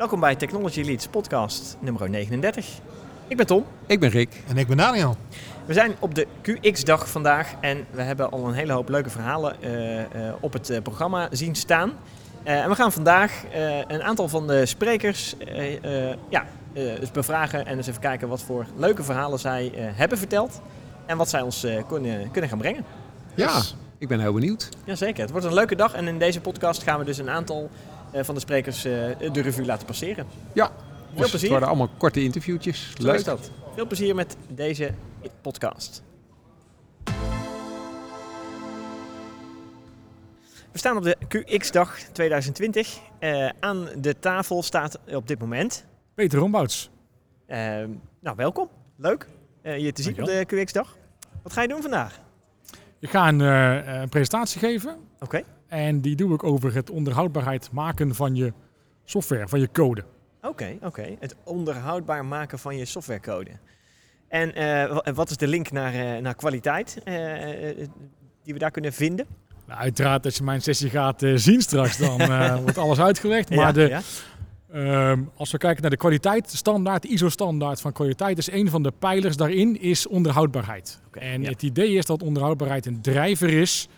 Welkom bij Technology Leads podcast nummer 39. Ik ben Tom. Ik ben Rick. En ik ben Daniel. We zijn op de QX-dag vandaag en we hebben al een hele hoop leuke verhalen uh, uh, op het uh, programma zien staan. en we gaan vandaag een aantal van de sprekers ja, eens bevragen en eens even kijken wat voor leuke verhalen zij hebben verteld. En wat zij ons kunnen, kunnen gaan brengen. Ja, dus, ik ben heel benieuwd. Jazeker, het wordt een leuke dag en in deze podcast gaan we dus een aantal van de sprekers de revue laten passeren. Ja, veel dus plezier. Het worden allemaal korte interviewtjes. Leuk. is dat. Veel plezier met deze podcast. We staan op de QX-dag 2020. Uh, aan de tafel staat op dit moment... Peter Rombouts. Uh, nou, welkom. Leuk uh, je te zien op de QX-dag. Wat ga je doen vandaag? Ik ga een, een presentatie geven. Oké. En die doe ik over het onderhoudbaarheid maken van je software, van je code. Oké, oké. Het onderhoudbaar maken van je softwarecode. En uh, wat is de link naar, uh, naar kwaliteit uh, die we daar kunnen vinden? Nou, uiteraard, als je mijn sessie gaat zien straks, dan wordt alles uitgelegd. Maar ja, de, ja. Ehm, als we kijken naar de kwaliteitsstandaard, de ISO-standaard van kwaliteit, is een van de pijlers daarin is onderhoudbaarheid. Okay, en het idee is dat onderhoudbaarheid een drijver is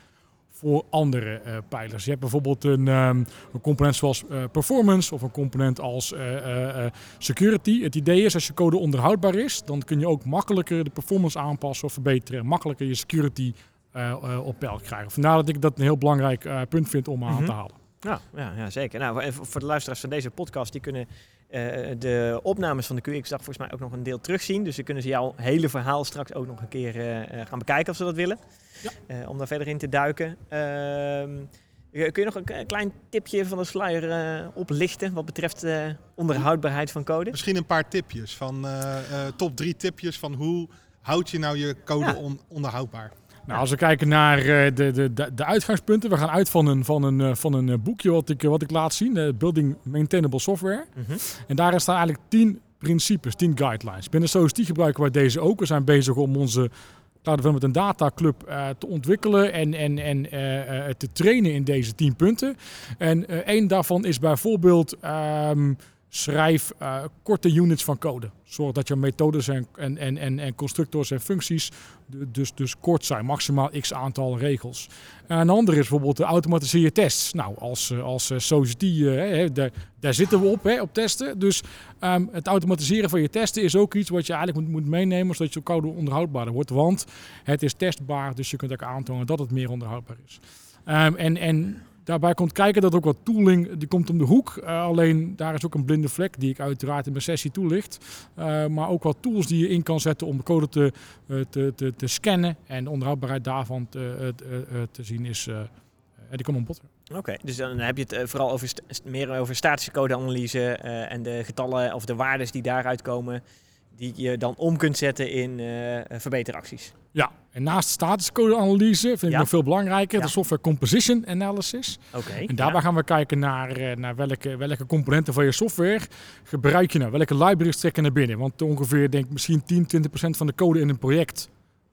voor andere uh, pijlers. Je hebt bijvoorbeeld een, um, een component zoals uh, performance of een component als uh, security. Het idee is als je code onderhoudbaar is, dan kun je ook makkelijker de performance aanpassen of verbeteren. Makkelijker je security op peil krijgen. Vandaar dat ik dat een heel belangrijk punt vind om aan mm -hmm. te halen. Ja, ja, ja, zeker. Nou, voor de luisteraars van deze podcast, die kunnen de opnames van de QX-dag volgens mij ook nog een deel terugzien. Dus ze kunnen ze jouw hele verhaal straks ook nog een keer gaan bekijken als ze dat willen. Ja. Om daar verder in te duiken. Uh, kun je nog een klein tipje van de sluier oplichten wat betreft onderhoudbaarheid van code? Misschien een paar tipjes van top drie tipjes van hoe houd je nou je code ja. on onderhoudbaar? Nou, als we kijken naar de, de, de, de, uitgangspunten, we gaan uit van een, van een, van een boekje wat ik, wat ik laat zien, Building Maintainable Software. Mm -hmm. En daarin staan eigenlijk tien principes, tien guidelines. Binnen SOST gebruiken wij deze ook. We zijn bezig om onze Cloud met een dataclub uh, te ontwikkelen en, en, en uh, te trainen in deze tien punten. En één daarvan is bijvoorbeeld um, schrijf korte units van code. Zorg dat je methodes en, en, en, en constructors en functies dus, dus kort zijn, maximaal x aantal regels. een ander is bijvoorbeeld de automatiseer je tests. Nou, als, als Society, uh, daar, daar zitten we op, hè, op testen. Dus um, het automatiseren van je testen is ook iets wat je eigenlijk moet, moet meenemen, zodat je code onderhoudbaarder wordt. Want het is testbaar, dus je kunt ook aantonen dat het meer onderhoudbaar is. Um, en, en Daarbij komt kijken dat ook wat tooling, die komt om de hoek. Uh, alleen daar is ook een blinde vlek die ik uiteraard in mijn sessie toelicht. Uh, maar ook wat tools die je in kan zetten om de code te, uh, te, te, te, scannen. En de onderhoudbaarheid daarvan te, te zien is, die op bod. Oké, dus dan heb je het vooral over meer over statische codeanalyse en de getallen of de waarden die daaruit komen die je dan om kunt zetten in uh, verbeteracties. Ja, en naast statische codeanalyse vind ik ja. nog veel belangrijker ja. de software composition analysis. Oké. en daarbij ja. gaan we kijken naar, uh, naar welke, welke componenten van je software gebruik je nou, welke libraries trekken naar binnen. Want ongeveer denk misschien 10, 20% van de code in een project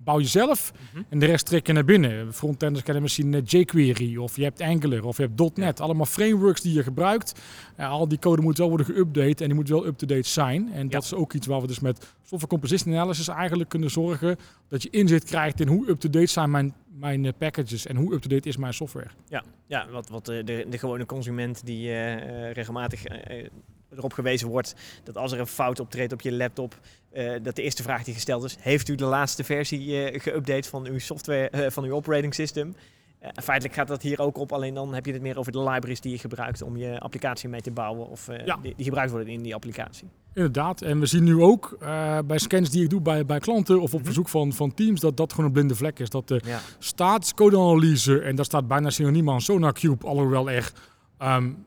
bouw je zelf mm-hmm. en de rest trek je naar binnen. Frontenders kennen misschien jQuery of je hebt Angular of je hebt .NET. Allemaal frameworks die je gebruikt. Uh, al die code moet wel worden geüpdate en die moet wel up-to-date zijn. En dat is ook iets waar we dus met software composition analysis eigenlijk kunnen zorgen dat je inzicht krijgt in hoe up-to-date zijn mijn, mijn uh, packages en hoe up-to-date is mijn software. Ja, ja wat, wat de, de, de gewone consument die uh, regelmatig erop gewezen wordt dat als er een fout optreedt op je laptop, uh, dat de eerste vraag die gesteld is: heeft u de laatste versie uh, geüpdate van uw software, uh, van uw operating system? feitelijk gaat dat hier ook op, alleen dan heb je het meer over de libraries die je gebruikt om je applicatie mee te bouwen of ja. die, die, gebruikt worden in die applicatie. Inderdaad, en we zien nu ook bij scans die ik doe bij, bij klanten of op -hmm. verzoek van, van teams dat dat gewoon een blinde vlek is. Dat de ja. staatscodeanalyse, en daar staat bijna synoniem aan SonarCube, alhoewel er um,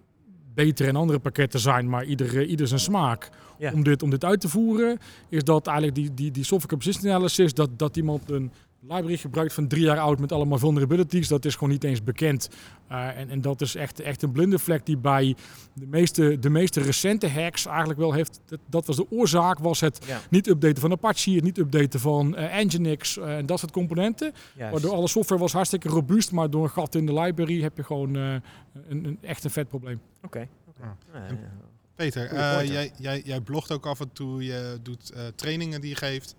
beter in andere pakketten zijn, maar ieder, ieder zijn smaak. Ja. Om, dit, om dit uit te voeren, is dat eigenlijk die, die, die software composition analysis, dat, dat iemand een library gebruikt van drie jaar oud met allemaal vulnerabilities, dat is gewoon niet eens bekend. Uh, en, en dat is echt, echt een blinde vlek die bij de meeste, de meeste recente hacks eigenlijk wel heeft. Dat, dat was de oorzaak, was het ja. niet updaten van Apache, het niet updaten van uh, Nginx uh, en dat soort componenten. Juist. Waardoor alle software was hartstikke robuust, maar door een gat in de library heb je gewoon een, een, echt een vet probleem. Oké. Okay. Okay. Ja. Peter, eh, jij, jij, jij blogt ook af en toe, je doet eh, trainingen die je geeft.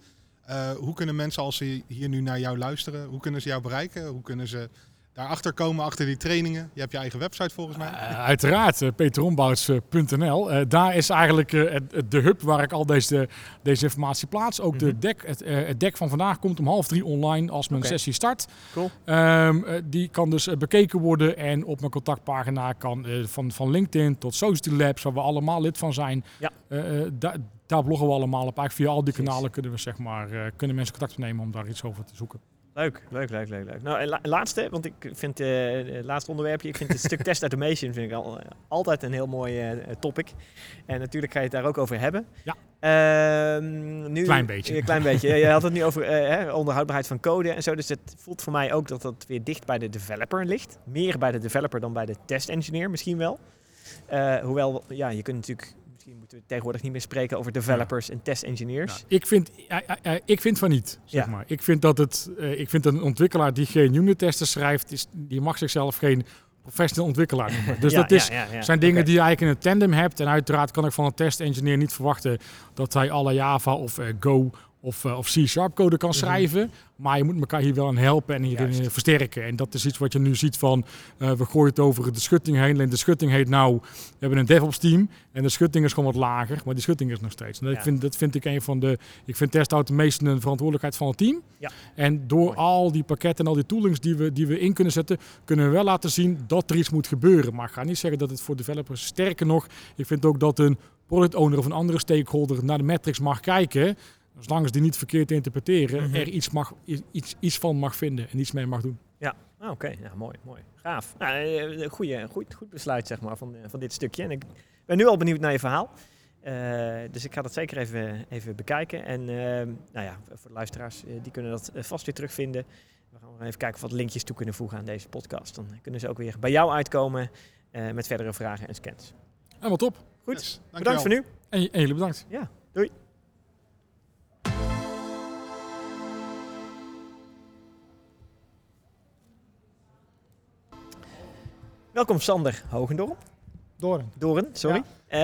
Eh, hoe kunnen mensen, als ze hier nu naar jou luisteren, hoe kunnen ze jou bereiken? Hoe kunnen ze daarachter komen, achter die trainingen? Je hebt je eigen website volgens mij. Eh, uiteraard, uh, peterombouts.nl. Uh, daar is eigenlijk uh, de hub waar ik al deze, deze informatie plaats. Ook de Mhm. deck, het, uh, het deck van vandaag komt om half drie online als mijn sessie start. Cool. Um, die kan dus bekeken worden en op mijn contactpagina kan uh, van, van LinkedIn tot Society Labs, waar we allemaal lid van zijn. Ja. Uh, da daar bloggen we allemaal op. Eigenlijk via al die kanalen kunnen we zeg maar, uh, kunnen mensen contact opnemen om daar iets over te zoeken. Leuk, leuk, leuk, leuk, leuk. Nou, en la laatste, want ik vind eh, het laatste onderwerpje, ik vind het stuk test automation vind ik al, eh, altijd een heel mooi eh, topic. En natuurlijk ga je het daar ook over hebben. Ja. Ehm, nu, Klein beetje. Een klein beetje. Je had het nu over hè, onderhoudbaarheid van code en zo. Dus het voelt voor mij ook dat dat weer dicht bij de developer ligt. Meer bij de developer dan bij de test engineer misschien wel. Hoewel, ja, je kunt natuurlijk... Misschien moeten we tegenwoordig niet meer spreken over developers en test engineers. Nou, ik, vind, ik vind van niet, zeg Ja. maar. Ik vind dat het, uh, ik vind een ontwikkelaar die geen unit testen schrijft, is, die mag zichzelf geen professional ontwikkelaar noemen. Dus Ja, dat is, zijn dingen die je eigenlijk in een tandem hebt. En uiteraard kan ik van een test engineer niet verwachten dat hij alle Java of uh, Go of, uh, of C-sharp code kan Mhm. schrijven. Maar je moet elkaar hier wel aan helpen en hierin Juist. versterken. En dat is iets wat je nu ziet van, uh, we gooien het over de schutting heen. En de schutting heet nou, we hebben een DevOps team. En de schutting is gewoon wat lager, maar die schutting is nog steeds. En dat, Ja. vind, dat vind ik een van de, ik vind test automation een verantwoordelijkheid van het team. Ja. En door Mooi. al die pakketten en al die toolings die we, die we in kunnen zetten, kunnen we wel laten zien dat er iets moet gebeuren. Maar ik ga niet zeggen dat het voor developers, sterker nog, ik vind ook dat een product owner of een andere stakeholder naar de metrics mag kijken. Zolang ze die niet verkeerd interpreteren, Mhm. er iets, mag, iets, iets van mag vinden en iets mee mag doen. Ah, Oké, ja, mooi, mooi. Gaaf. Nou, eh, goeie, goed, goed besluit zeg maar, van, eh, van dit stukje. En ik ben nu al benieuwd naar je verhaal. Eh, dus ik ga dat zeker even, even bekijken. En nou ja, voor de luisteraars, die kunnen dat vast weer terugvinden. We gaan even kijken of we wat linkjes toe kunnen voegen aan deze podcast. Dan kunnen ze ook weer bij jou uitkomen eh, met verdere vragen en scans. Helemaal top. Goed, Yes, bedankt voor nu. En, en jullie bedankt. Ja, doei. Welkom Sander Hogendorp. Doorn. Doren, sorry. Ja.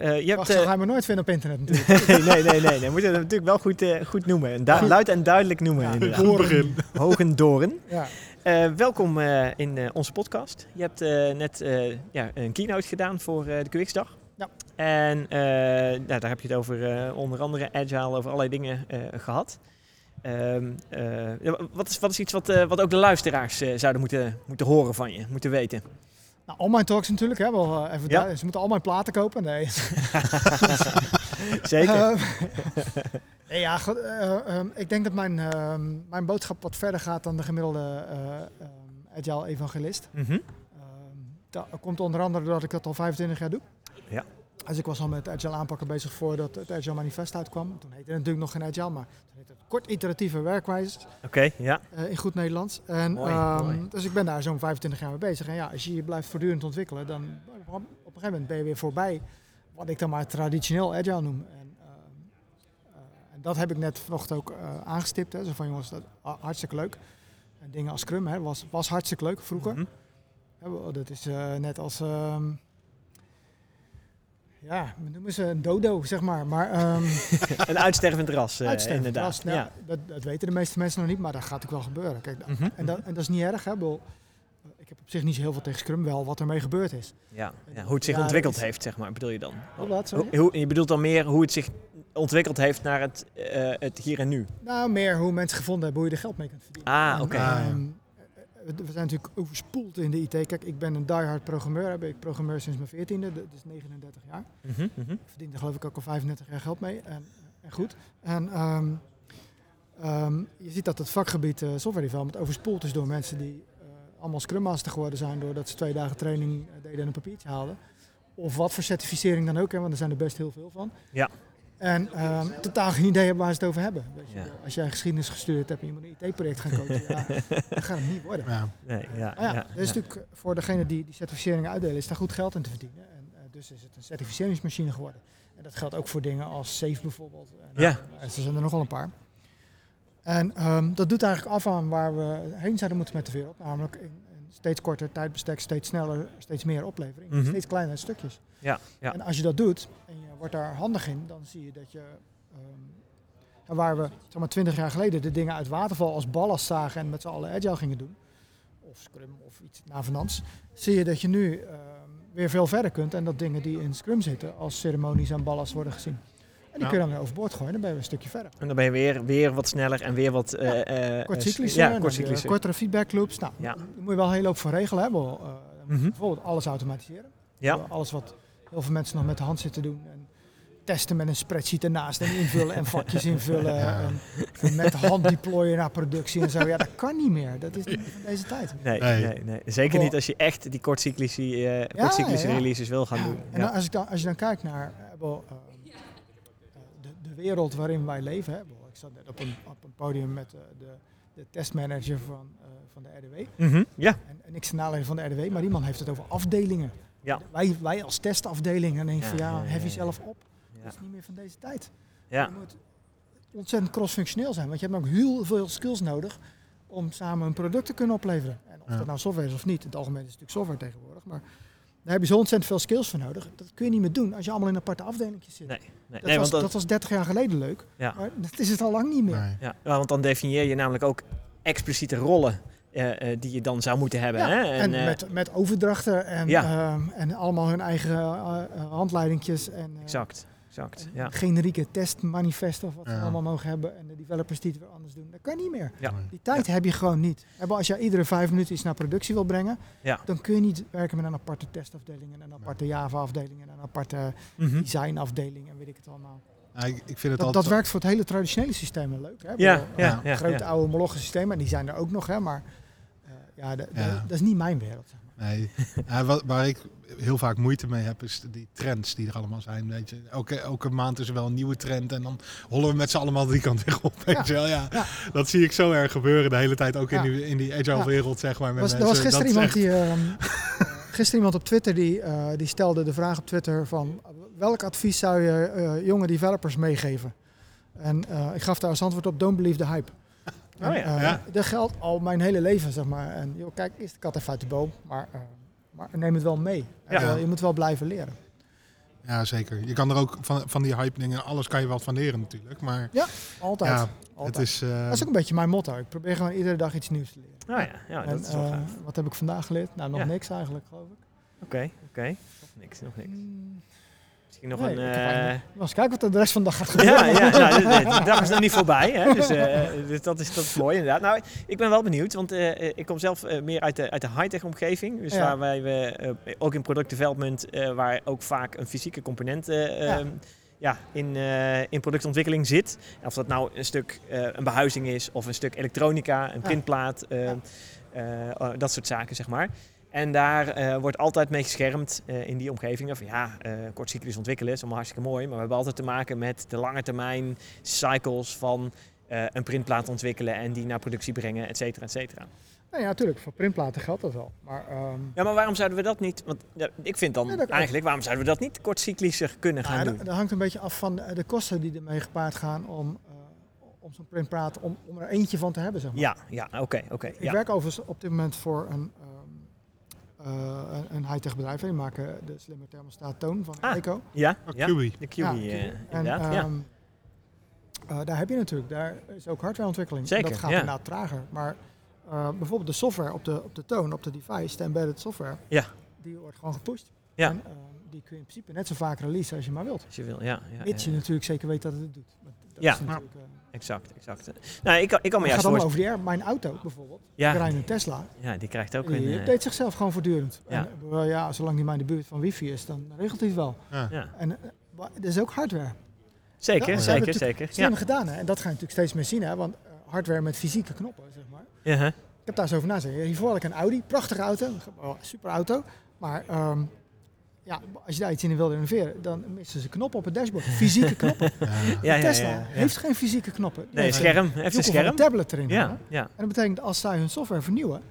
Eh, je hebt, Wacht, eh, ga je me nooit vinden op internet natuurlijk. nee, nee, nee, nee. We moeten het natuurlijk wel goed, eh, goed noemen. En luid en duidelijk noemen. Ja, inderdaad. Doorn. Hogendoren. Ja. Welkom in onze podcast. Je hebt net ja, een keynote gedaan voor de QX-dag. Ja. En nou, daar heb je het over onder andere agile, over allerlei dingen eh, gehad. Ehm, eh, wat, is, wat is iets wat, eh, wat ook de luisteraars eh, zouden moeten, moeten horen van je, moeten weten? Nou, all my talks natuurlijk, hè. Wel, even Ja. Ze moeten al mijn platen kopen. Nee. Zeker. Ehm, nee, ja, goed, eh, ehm, ik denk dat mijn, mijn boodschap wat verder gaat dan de gemiddelde agile evangelist. Ehm, dat komt onder andere doordat ik dat al 25 jaar doe. Ja. Dus ik was al met agile aanpakken bezig voordat het Agile Manifest uitkwam. Toen heette het natuurlijk nog geen agile, maar kort iteratieve werkwijze Oké, ja. eh, in goed Nederlands. En, Mooi, ehm, mooi. Dus ik ben daar zo'n 25 jaar mee bezig. En ja, als je je blijft voortdurend ontwikkelen, dan op een gegeven moment ben je weer voorbij wat ik dan maar traditioneel agile noem. En, ehm, eh, en dat heb ik net vanochtend ook eh, aangestipt. Hè. Zo van jongens, dat ha- hartstikke leuk. En dingen als Scrum hè, was, was hartstikke leuk vroeger. Mhm. Dat is net als, ehm, ja, we noemen ze een dodo, zeg maar. Maar ehm, Een uitstervend ras, eh, uitstervend inderdaad. ras, nou, dat, dat weten de meeste mensen nog niet, maar dat gaat ook wel gebeuren. Kijk, Mhm. en, dat, en dat is niet erg, hè? Ik bedoel, Ik heb op zich niet zo heel veel tegen Scrum, wel wat ermee gebeurd is. Ja, ja, hoe het zich Ja, ontwikkeld is- heeft, zeg maar, bedoel je dan? Hoe wat, sorry? Hoe, hoe- je bedoelt dan meer hoe het zich ontwikkeld heeft naar het, eh, het hier en nu? Nou, meer hoe mensen gevonden hebben hoe je er geld mee kunt verdienen. Ah, oké. Ah, ja. We zijn natuurlijk overspoeld in de IT. Kijk, ik ben een diehard programmeur. Ik programmeur sinds mijn 14e, dat is 39 jaar. Mhm, mhm. Ik verdien er geloof ik ook al 35 jaar geld mee. En, en goed. En ehm, ehm, je ziet dat het vakgebied eh software development overspoeld is door mensen die eh, allemaal Scrum Master geworden zijn doordat ze twee dagen training eh, deden en een papiertje haalden. Of wat voor certificering dan ook, hè, want er zijn er best heel veel van. Ja. En ehm, totaal geen idee hebben waar ze het over hebben. Weet je. Ja. Als jij geschiedenis gestudeerd hebt en je moet een IT-project gaan coachen, ja, dan gaat het niet worden. Ja. Nee, ja, Maar ja, ja, is natuurlijk eh, voor degene die die certificeringen uitdelen, is daar goed geld in te verdienen. En eh, dus is het een certificeringsmachine geworden. En dat geldt ook voor dingen als SAFE bijvoorbeeld. En, Ja. eh, er zijn er nogal een paar. En ehm, dat doet eigenlijk af aan waar we heen zouden moeten met de wereld. Namelijk in steeds korter tijdbestek, steeds sneller, steeds meer oplevering. Mhm. Steeds kleinere stukjes. Ja, ja. En als je dat doet en je wordt daar handig in, dan zie je dat je... en waar we zeg maar, 20 jaar geleden de dingen uit waterval als ballast zagen en met z'n allen agile gingen doen, of Scrum of iets navenants, zie je dat je nu ehm, weer veel verder kunt en dat dingen die in Scrum zitten als ceremonies en ballast worden gezien. En die Ja. kun je dan weer overboord gooien, dan ben je een stukje verder. En dan ben je weer, weer wat sneller en weer wat... eh, eh, Kort eh, Ja, kortere feedback loops. Nou, Ja. daar moet je wel een hele hoop van regelen hebben. Uh, Mhm. Bijvoorbeeld alles automatiseren. Ja. Uh, Alles wat heel veel mensen nog met de hand zitten doen. En testen met een spreadsheet ernaast en invullen en vakjes invullen. En, en met de hand deployen naar productie en zo. Ja, dat kan niet meer. Dat is niet van deze tijd. Nee, nee. Nee. nee, Zeker niet als je echt die kortcyclische, eh kortcyclische ja, ja. releases wil gaan Ja. doen. En Ja. dan, als, ik dan, als je dan kijkt naar eh, wel, eh, eh, de, de wereld waarin wij leven. Hè. Ik zat net op een, op een podium met eh, de, de testmanager van, eh, van de RDW. Mhm, Ja, En, en ik sta van de RDW, maar die man heeft het over afdelingen. Ja. Wij, wij als testafdeling, en denk Ja, van ja, hef jezelf op. Ja. Dat is niet meer van deze tijd. ja. Je moet ontzettend crossfunctioneel zijn, want je hebt ook heel veel skills nodig om samen een product te kunnen opleveren. En of dat nou software is of niet, in het algemeen is het natuurlijk software tegenwoordig, maar daar heb je zo ontzettend veel skills voor nodig. Dat kun je niet meer doen als je allemaal in aparte afdelingjes zit. Nee, nee, dat, nee, was, want dat was 30 jaar geleden leuk, Ja. maar dat is het al lang niet meer. Nee. ja, ja, want dan definieer je namelijk ook expliciete rollen eh, eh, die je dan zou moeten hebben. Ja, hè? en eh, met, met overdrachten en, Ja. ehm, en allemaal hun eigen uh, uh, handleidingjes. En, uh, Exact, exact. Ja. generieke testmanifesten of wat Ja. ze allemaal mogen hebben. En de developers die het weer anders doen. Dat kan niet meer. Ja. Die tijd heb je gewoon niet. En Als je iedere vijf minuten iets naar productie wil brengen, Ja. dan kun je niet werken met een aparte testafdeling en een aparte Java-afdeling en een aparte Mhm. designafdeling en weet ik het allemaal. Ja, ik, ik vind het Dat, altijd... dat werkt voor het hele traditionele systeem wel leuk. Hè? Ik Ja, bedoel, ja, eh, ja, grote ja. oude moloche systemen, en die zijn er ook nog, hè, maar eh, ja, de- de- Ja. dat is niet mijn wereld. Nee, ja, wat, waar ik heel vaak moeite mee heb, is die trends die er allemaal zijn. Weet je. Elke, elke maand is er wel een nieuwe trend en dan hollen we met z'n allemaal die kant weer op. Weet je wel? Ja, Ja. Dat zie ik zo erg gebeuren de hele tijd, ook in, die, in die agile wereld, zeg maar. Met Was, er was gisteren Dat iemand echt- die, ehm, eh, gisteren iemand op Twitter die, eh, die stelde de vraag op Twitter van welk advies zou je eh, jonge developers meegeven? En eh, ik gaf daar als antwoord op don't believe the hype. En, Oh ja. eh, Ja. Dat geldt al mijn hele leven, zeg maar. En joh, kijk, eerst de kat even uit de boom, maar, eh, maar neem het wel mee. En, Ja. eh, je moet wel blijven leren. Ja, zeker. Je kan er ook van, van die hype dingen, alles kan je wat van leren natuurlijk. Maar Altijd. ja, altijd. het is... eh, Dat is ook een beetje mijn motto. Ik probeer gewoon iedere dag iets nieuws te leren. Nou ja, ja en, dat is wel eh, gaaf. wat heb ik vandaag geleerd? Nou, nog Ja. niks eigenlijk, geloof ik. Oké, oké. Nog niks, nog niks. Mm, Misschien nog nee, een... Wel eens kijken wat er de rest van de dag gaat gebeuren. Ja, ja nou, de, dag is nog niet voorbij. Hè? Dus, eh, dus dat, is, dat is mooi inderdaad. Nou, ik ben wel benieuwd, want eh, ik kom zelf eh, meer uit de, uit de high-tech omgeving. Dus Ja. waar wij we, ook in product development, waar ook vaak een fysieke component eh, Ja. ehm, ja, in, in productontwikkeling zit. Of dat nou een stuk een behuizing is, of een stuk elektronica, een Ja. printplaat, eh, Ja. eh, oh, dat soort zaken, zeg maar. En daar eh, wordt altijd mee geschermd eh, in die omgeving. Van ja, eh kortcyclisch ontwikkelen is allemaal hartstikke mooi. Maar we hebben altijd te maken met de lange termijn cycles van een printplaat ontwikkelen en die naar productie brengen, et cetera, et cetera. Nou ja, natuurlijk. Voor printplaten geldt dat wel. Maar ehm, Ja, maar waarom zouden we dat niet? Want ja, ik vind dan Ja, eigenlijk, waarom zouden we dat niet kortcyclischer kunnen gaan nou, doen? dat, dat hangt een beetje af van de, de kosten die ermee gepaard gaan om, om zo'n printplaat, om, om er eentje van te hebben, zeg maar. Ja, ja, oké, oké. Ik ja. werk overigens op dit moment voor een, een, een high-tech bedrijf. Die maken de slimme thermostaat Toon van Ah. Eco. Ja, oh, ja, de Ja, eh, En inderdaad. ja. ehm, eh, daar heb je natuurlijk, daar is ook hardwareontwikkeling. Zeker, dat gaat ja. inderdaad trager. Maar eh, bijvoorbeeld de software op de, op de toon, op de device, de embedded software, Ja. die wordt gewoon gepusht. Ja. En, ehm, die kun je in principe net zo vaak releasen als je maar wilt. Als je wil, ja. ja, Mits je natuurlijk zeker weet dat het het doet. Dat Ja. is natuurlijk, eh, Exact, exact. Nou, ik kan, ik kan me het juist gaat allemaal over die air. Mijn auto bijvoorbeeld, Ja, ik rijd een Tesla, ja, die krijgt ook een... die eh, update zichzelf gewoon voortdurend. Ja. En, bedoel, ja, zolang die maar in de buurt van wifi is, dan regelt hij het wel. Ja. ja. En eh, dat is ook hardware. Zeker, Ja, ze zeker, hebben zeker. Slim Ja. gedaan, hè? En dat ga je natuurlijk steeds meer zien, hè? Want eh, hardware met fysieke knoppen, zeg maar. Ja, hè? Ik heb daar eens over nagedacht. Hiervoor had ik een Audi, prachtige auto, oh, super auto. Maar ehm, ja, als je daar iets in wilde innoveren, dan missen ze knoppen op het dashboard. Fysieke knoppen. Ja. ja, ja, ja, Tesla ja. heeft geen fysieke knoppen. Nee, heeft scherm. een Heeft een scherm. een tablet erin. Ja, hangen. ja. En dat betekent als zij hun software vernieuwen,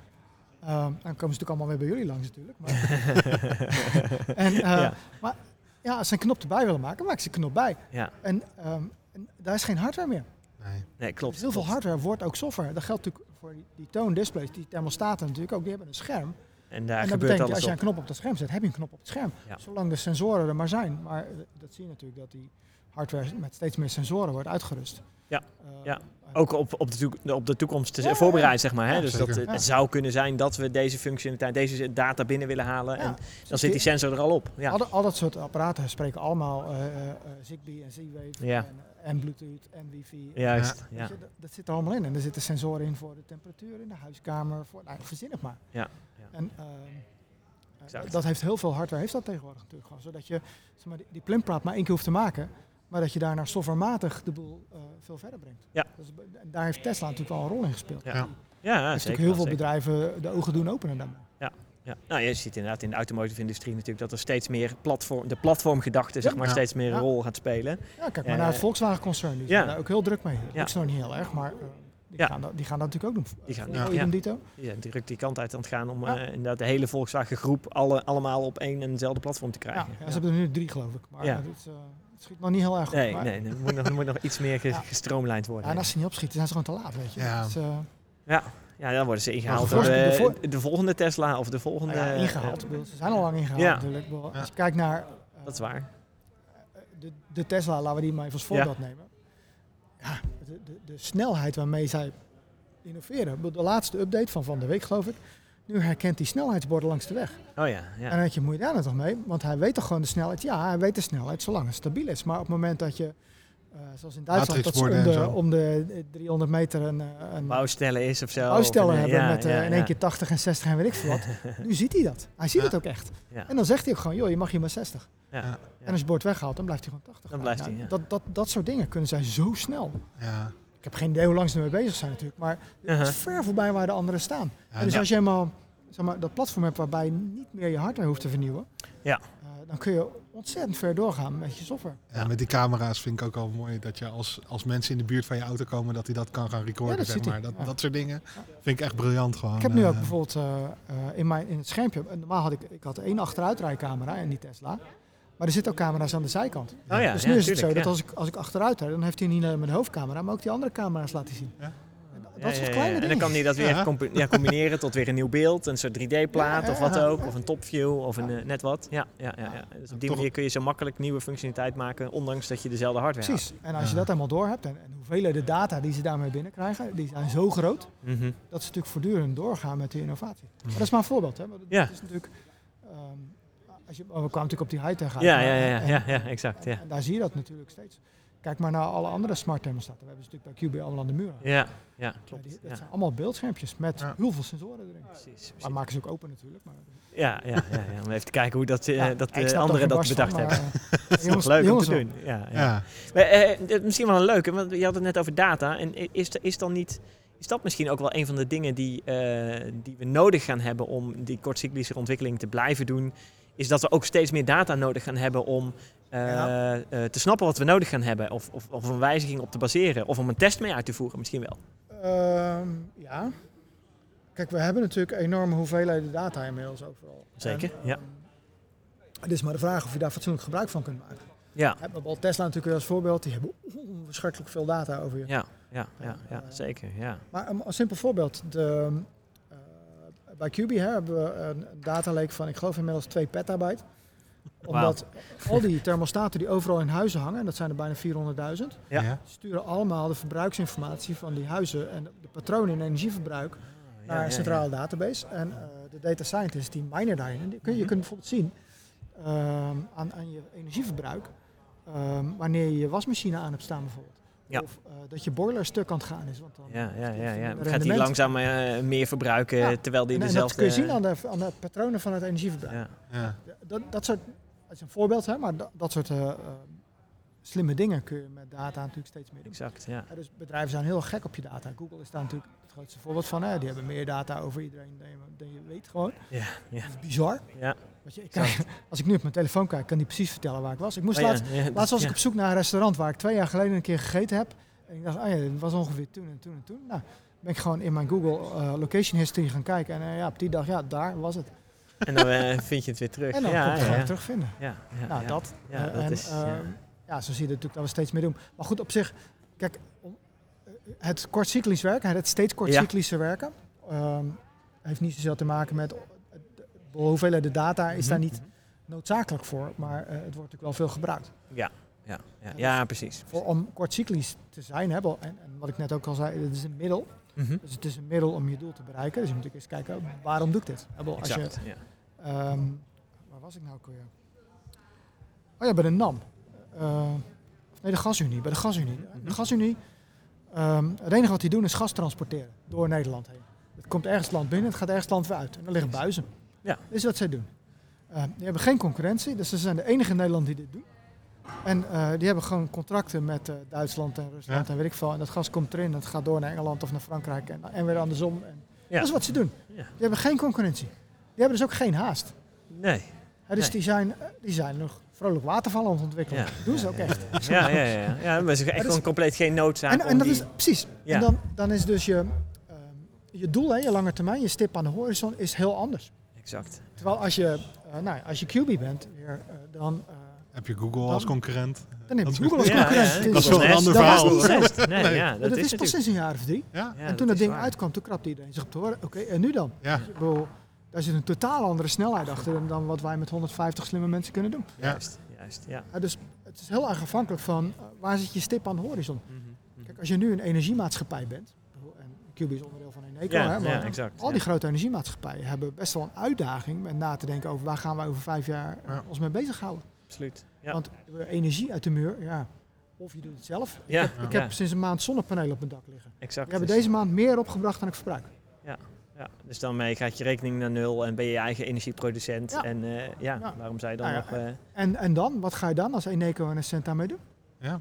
ehm, dan komen ze natuurlijk allemaal weer bij jullie langs natuurlijk. Maar, en, eh, Ja. maar ja, als ze een knop erbij willen maken, maak ze een knop bij. Ja, En, ehm, en daar is geen hardware meer. Nee. nee, klopt. Dus heel veel hardware wordt ook software. Dat geldt natuurlijk voor die, die toondisplays, die thermostaten natuurlijk ook, die hebben een scherm. En daar en dat gebeurt betekent, alles als je een knop op dat scherm zet, heb je een knop op het scherm. Ja. Zolang de sensoren er maar zijn. Maar eh, dat zie je natuurlijk dat die hardware met steeds meer sensoren wordt uitgerust. Ja, Eh, ja. eh, Ook op, op, de, toek- op de toekomst te Ja, ja, voorbereid, zeg maar. Hè? Ja, dus dat, het Ja. zou kunnen zijn dat we deze functionaliteit, deze data binnen willen halen. ja. En dan zit die sensor er al op. Ja. Al, dat- al dat soort apparaten spreken allemaal Zigbee en Z-Wave Ja. en, en Bluetooth en wifi. Juist, ja. je, dat, dat zit er allemaal in. En er zitten sensoren in voor de temperatuur in de huiskamer. Voor, nou, verzin het maar. Ja. En ehm, eh, dat, heeft heel veel hardware, heeft dat tegenwoordig natuurlijk gewoon. Zodat je zeg maar, die, die plimpraat maar één keer hoeft te maken. Maar dat je daarna softwarematig de boel eh, veel verder brengt. Ja. Dus, daar heeft Tesla natuurlijk wel een rol in gespeeld. Ja. Die Ja. Ja, heeft zeker. natuurlijk heel veel zeker. bedrijven de ogen doen openen daarmee. Ja. Nou, je ziet inderdaad in de automotive industrie natuurlijk dat er steeds meer platform, de platformgedachte zeg Ja. maar Ja. steeds meer een Ja. rol gaat spelen. Ja, kijk Ja, maar naar het ja. Volkswagen-concern. Die Ja. zijn daar ook heel druk mee. Ja. Dat is nog niet heel erg, maar eh, die, Ja. gaan dat, die gaan dat natuurlijk ook doen. Die gaan- ja. idem dito. Ja, die drukt die kant uit aan het gaan om Ja. eh, inderdaad de hele Volkswagen groep alle, allemaal op één en dezelfde platform te Ja, krijgen. ja, ze hebben er nu drie geloof ik. Maar Ja. het, eh, het schiet nog niet heel erg goed. Nee, maar, nee, er moet nog, er moet nog iets meer ge- Ja. gestroomlijnd worden. Ja, en als ze niet opschieten, zijn ze gewoon te laat, weet je. Ja. Is, eh, Ja, dan worden ze ingehaald door de, de de volgende Tesla of de volgende... ja, eh, ingehaald. Ze zijn al lang ingehaald Ja. natuurlijk. Ja. Als je kijkt naar dat is waar. de, de Tesla, laten we die maar even als voorbeeld nemen. Ja, de, de, de snelheid waarmee zij innoveren. De laatste update van van de week geloof ik. Nu herkent hij snelheidsborden langs de weg. Oh ja, En ja. dan heb je, moet je daar nou toch mee? Want hij weet toch gewoon de snelheid? Ja, hij weet de snelheid zolang het stabiel is. Maar op het moment dat je, zoals in Duitsland, dat ze om de, zo. om de 300 meter een, eh, een Bouwstellen is of zo. bouwstellen of een, eh, hebben ja, met eh, ja, in ja. één keer 80 en 60 en weet ik veel wat. nu ziet hij dat. Hij ziet Ja. het ook echt. Ja. En dan zegt hij ook gewoon, joh, je mag hier maar 60. Ja. Ja. Ja. En als je bord weghaalt, dan blijft hij gewoon 80. Dan blijft hij, ja. dat, dat, dat soort dingen kunnen zij zo snel. Ja. Ik heb geen idee hoe lang ze ermee bezig zijn natuurlijk. Maar het Uh-huh. is ver voorbij waar de anderen staan. Ja, En dus ja. als je eenmaal zeg maar, dat platform hebt waarbij je niet meer je hardware hoeft te vernieuwen. Ja. eh, dan kun je ontzettend ver doorgaan met je software. Ja, met die camera's vind ik ook al mooi dat je als, als mensen in de buurt van je auto komen, dat hij dat kan gaan recorden. Ja, dat zeg maar. Dat, Ja. dat soort dingen vind ik echt briljant gewoon. Ik heb nu ook eh. bijvoorbeeld eh, eh, in, mijn, in het schermpje, en normaal had ik, ik had één achteruitrijcamera in die Tesla. Maar er zitten ook camera's aan de zijkant. Oh ja, dus ja, nu is het tuurlijk, zo dat als ik, als ik achteruit rijd, dan heeft hij niet alleen mijn hoofdcamera, maar ook die andere camera's laten zien. Ja. En dat Ja, soort ja, ja. kleine En dingen. dan kan hij dat weer Ja. combi- ja, combineren tot weer een nieuw beeld, een soort 3D-plaat Ja, of wat ja, ook, ja. of een topview of een eh, net wat. Ja, ja, ja, ja. Dus op die Toch- manier kun je zo makkelijk nieuwe functionaliteit maken, ondanks dat je dezelfde hardware Precies. En als je dat helemaal door hebt en, en hoeveel de data die ze daarmee binnenkrijgen, die zijn zo groot. Mhm. dat ze natuurlijk voortdurend doorgaan met die innovatie. Maar dat is maar een voorbeeld. Hè? Want het Ja. is natuurlijk, ehm, als je, we kwamen natuurlijk op die high-tech uit. Ja, maar- ja, ja, en- ja, ja, exact. En, Ja, en daar zie je dat natuurlijk steeds. Kijk maar naar alle andere smart thermostaten. We hebben ze natuurlijk bij QB allemaal aan de muur. ja, ja Ja, klopt. die- dat Ja, zijn allemaal beeldschermpjes met Ja. heel veel sensoren erin. precies. precies. Maar maken ze ook open natuurlijk. Maar, Ja, ja, ja, ja, om even te kijken hoe dat, eh, Ja, dat ik de anderen er dat bedacht van, hebben. eh, Dat is jongens- leuk om te doen. Ja, ja. Ja. Maar, eh, misschien wel een leuke, want je had het net over data. En is, is dan niet... Is dat misschien ook wel een van de dingen die, eh, die we nodig gaan hebben om die kortcyclische ontwikkeling te blijven doen? Is dat we ook steeds meer data nodig gaan hebben om eh, Ja. eh, te snappen wat we nodig gaan hebben. Of, of, of een wijziging op te baseren. Of om een test mee uit te voeren misschien wel. Ehm, ja. Kijk, we hebben natuurlijk enorme hoeveelheden data inmiddels overal. Zeker, En, ja. ehm, Het is maar de vraag of je daar fatsoenlijk gebruik van kunt maken. Ja, We hebben al Tesla natuurlijk als voorbeeld. Die hebben verschrikkelijk veel data over je. ja, ja, ja, ja zeker. Ja. Maar een, een simpel voorbeeld. De, eh, bij QB hè, hebben we een, een data lake van, ik geloof inmiddels 2 petabyte. Omdat al die thermostaten die overal in huizen hangen, en dat zijn er bijna 400.000, Ja. Sturen allemaal de verbruiksinformatie van die huizen en de patronen in energieverbruik Ja, naar ja, een centrale database. En eh, de data scientists die minen daarin. En die kun, je Mhm. kunt bijvoorbeeld zien ehm, aan, aan je energieverbruik ehm, wanneer je je wasmachine aan hebt staan bijvoorbeeld. Ja. Of eh, dat je boiler stuk aan het gaan is. Want dan Ja, ja, ja, ja. Gaat hij langzaam eh, meer verbruiken Ja. terwijl die En, en dezelfde... dat kun je zien aan de, aan de patronen van het energieverbruik. Ja, Ja. Dat, dat soort, dat is een voorbeeld, hè, maar dat, dat soort eh, slimme dingen kun je met data natuurlijk steeds meer doen. exact. Ja. Ja, dus bedrijven zijn heel gek op je data. Google is daar natuurlijk het grootste voorbeeld van. Hè. Die hebben meer data over iedereen dan je, dan je weet gewoon. Ja, ja, Dat is bizar. ja. Je, ik kan- als ik nu op mijn telefoon kijk, kan die precies vertellen waar ik was. Ik moest Oh laatst, ja, laatst was ik op zoek naar een restaurant waar ik twee jaar geleden een keer gegeten heb. En ik dacht, oh ja, dat was ongeveer toen en toen en toen. Nou, ben ik gewoon in mijn Google eh, location history gaan kijken. En eh, ja, op die dag, ja, daar was het. En dan eh, vind je het weer terug. En dan ja, kon ik het terugvinden. Ja, ja, nou, dat. Ja, dat en, is... ja. ehm, ja, zo zie je natuurlijk dat we steeds meer doen. Maar goed, op zich, kijk, het kortcyclisch werken, het steeds kortcyclische werken, ehm, heeft niet zozeer te maken met de hoeveelheid data is daar niet noodzakelijk voor, maar eh, het wordt natuurlijk wel veel gebruikt. Ja, ja, ja, ja precies. Voor, om kortcyclisch te zijn, hè, wel, en, en wat ik net ook al zei, het is een middel. Mhm. Dus het is een middel om je doel te bereiken. Dus je moet eens kijken, waarom doe ik dit? Als je, ja. Ehm, waar was ik nou ook? Oh ja, bij de NAM. Eh, nee, de gasunie. Bij de gasunie. De gasunie. ehm, het enige wat die doen is gas transporteren door Nederland heen. Het komt ergens land binnen, het gaat ergens land weer uit. En er liggen buizen. Ja. Dat is wat zij doen. Eh, die hebben geen concurrentie, dus ze zijn de enige in Nederland die dit doen. En eh, die hebben gewoon contracten met eh, Duitsland en Rusland Ja. en weet ik veel. En dat gas komt erin en het gaat door naar Engeland of naar Frankrijk en, en weer andersom. En Ja. Dat is wat ze doen. Ja. Die hebben geen concurrentie. Die hebben dus ook geen haast. Nee. Dus Nee. die, zijn, die zijn nog vrolijk watervallen aan het ontwikkelen. Dat doen ze ook echt. Ja, ja, ja. ja. maar er is echt gewoon compleet geen noodzaak En, om en dat die... is precies. En dan, dan is dus je, ehm, je doel, hè, je lange termijn, je stip aan de horizon, is heel anders. Exact. Terwijl als je, eh nou, ja, als je QB bent, weer, eh, dan, eh, Heb je Google Dan- als concurrent? dan heb Dat je is Google als concurrent. ja, Dat is wel een ander verhaal. Nest. Nee, Nee. ja, dat, dat, is, is pas sinds een jaar of drie. Ja, Ja, en toen dat ding waar. uitkwam, toen krapte iedereen zich op de horen. Oké, en nu dan? ja, Ik bedoel, daar zit een totaal andere snelheid achter dan- wat wij met 150 slimme mensen kunnen doen. ja. Juist, juist, ja. Dus het is heel erg afhankelijk van waar zit je stip aan de horizon. Mhm, Kijk, als je nu een energiemaatschappij bent, en QB is onderdeel van Eneco, Ja, hè, maar ja, exact. al die grote energiemaatschappijen hebben best wel een uitdaging met na te denken over waar gaan wij over vijf jaar eh, Ja. ons mee bezighouden. Absoluut. Ja. Want energie uit de muur, ja, of je doet het zelf. Ja, ik heb, ik ja. heb sinds een maand zonnepanelen op mijn dak liggen. exact. Die hebben Dus- deze maand meer opgebracht dan ik verbruik. Ja, dus dan mee gaat je rekening naar nul en ben je je eigen energieproducent. Ja. En eh, ja, Ja. waarom zou je dan Nou ja, nog... eh, En, en dan, wat ga je dan als Eneco en Essent daarmee doen? ja.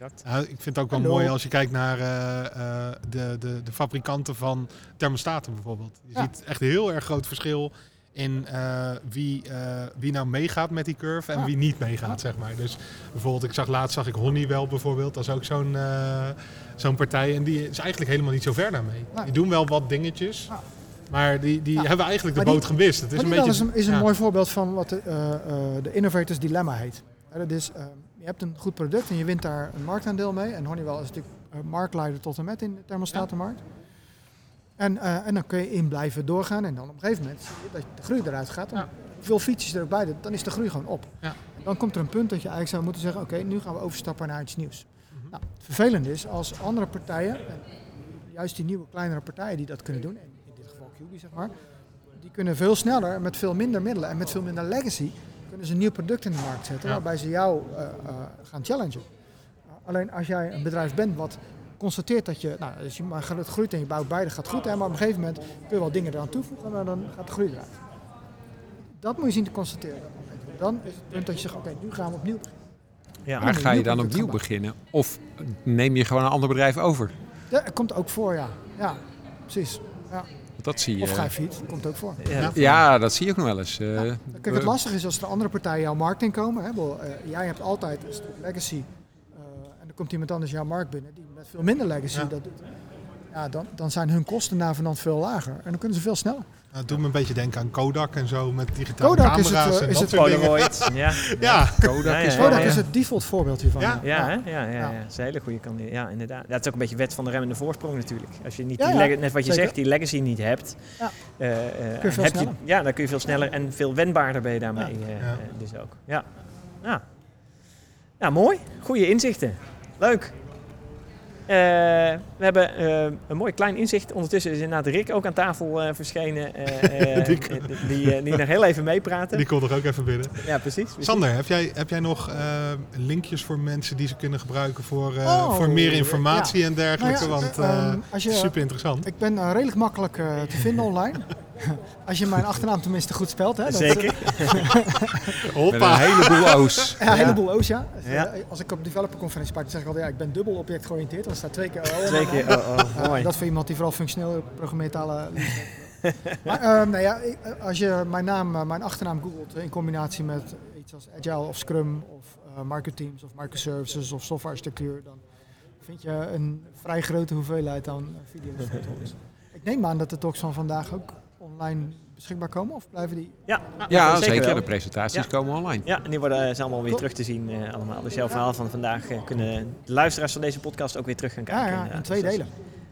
Exact. Ja, ik vind het ook wel Hallo. mooi als je kijkt naar eh, eh, de, de, de fabrikanten van thermostaten bijvoorbeeld. Je Ja. ziet echt een heel erg groot verschil in eh, wie, eh, wie nou meegaat met die curve en Ja. wie niet meegaat, Ja. zeg maar. Dus bijvoorbeeld, ik zag laatst zag ik Honeywell bijvoorbeeld, dat is ook zo'n eh, zo'n partij en die is eigenlijk helemaal niet zo ver daarmee. Nee. Die doen wel wat dingetjes, Ja. maar die, die Ja. hebben eigenlijk de Maar die- boot gemist. Het is een beetje... is een, is een ja. mooi voorbeeld van wat de, eh, eh, de Innovators Dilemma heet. Dat is, eh, je hebt een goed product en je wint daar een marktaandeel mee. En Honeywell is natuurlijk eh, marktleider tot en met in de thermostatenmarkt. En, eh, en dan kun je in blijven doorgaan. En dan op een gegeven moment zie je dat de groei eruit gaat. Dan. Veel features er ook bij, dan is de groei gewoon op. Ja. En dan komt er een punt dat je eigenlijk zou moeten zeggen, oké, nu gaan we overstappen naar iets nieuws. Mhm. Nou, het vervelende is als andere partijen, en juist die nieuwe kleinere partijen die dat kunnen doen, en in dit geval QB zeg maar, die kunnen veel sneller met veel minder middelen en met veel minder legacy kunnen ze een nieuw product in de markt zetten Ja. waarbij ze jou eh, eh, gaan challengen. Alleen als jij een bedrijf bent wat constateert dat je, nou, als je het groeit en je bouwt beide gaat goed, hè, maar op een gegeven moment kun je wel dingen eraan toevoegen, maar dan gaat de groei eruit. Dat moet je zien te constateren. Dan is het punt dat je zegt, oké, nu gaan we opnieuw beginnen. Ja. Maar ga je dan nieuw opnieuw beginnen? Of neem je gewoon een ander bedrijf over? Dat komt ook voor, ja. Ja, precies. Ja. Dat zie je. Of ga je fiets, dat komt ook voor. Ja. Ja, dat zie je ook nog wel eens. Eh, Kijk, het lastige is als er andere partijen jouw markt inkomen. Hè, wel, eh, jij hebt altijd een stuk legacy. eh, en dan komt iemand anders jouw markt binnen die met veel minder legacy Ja. dat doet. Ja, dan, dan zijn hun kosten navenant veel lager. En dan kunnen ze veel sneller. Nou, het doet me een beetje denken aan Kodak en zo met digitale Kodak is het, camera's eh, en is dat het soort dingen. Ja. Ja, Kodak Ja, ja, is ja. Kodak ja. is het default voorbeeld hiervan. Ja. Ja, hè? ja, ja, ja. Ja. dat is een hele goede kandidaat. Ja, inderdaad. Ja, het is ook een beetje wet van de remmende voorsprong natuurlijk. Als je niet Ja, die ja, net wat je zeker. zegt, die legacy niet hebt, Ja. eh, eh, Kun je veel heb sneller. ja, dan kun je veel sneller en veel wendbaarder ben je daarmee Ja. dus ook. Ja. Ja. ja, mooi. Goede inzichten. Leuk. Eh, we hebben eh, een mooi klein inzicht. Ondertussen is inderdaad Rick ook aan tafel eh, verschenen. Die- die, die, die nog heel even meepraten. die komt er ook even binnen. Ja, precies. precies. Sander, heb jij, heb jij nog eh, linkjes voor mensen die ze kunnen gebruiken voor, eh, Oh, voor meer informatie en dergelijke? Nou ja, want als je- super interessant. Ik ben redelijk makkelijk te vinden online. Als je mijn achternaam tenminste goed spelt. Hè, dat- Zeker. Met een Hoppa! heleboel O's. Ja, een heleboel O's, ja. Ja. Eh, Als ik op developerconferentie praat, dan zeg ik altijd, ja, ik ben dubbel object georiënteerd. Dan staat twee keer O. Twee keer. Oh, oh, mooi. dat voor iemand die vooral functioneel programmeertalen maar ehm, nou ja, eh, als je mijn naam, eh, mijn achternaam googelt in combinatie met iets als Agile of Scrum of eh microteams of microservices of softwarearchitectuur, dan vind je een vrij grote hoeveelheid aan eh, video's. ik neem aan dat de talks van vandaag ook online beschikbaar komen? Of blijven die... Ja, Ja, zeker. De presentaties Ja. komen online. Ja, en die worden eh, zijn allemaal weer Top. terug te zien eh, allemaal. Dus jouw verhaal van vandaag eh, kunnen de luisteraars van deze podcast ook weer terug gaan kijken. Ja, ja, in twee Dus delen.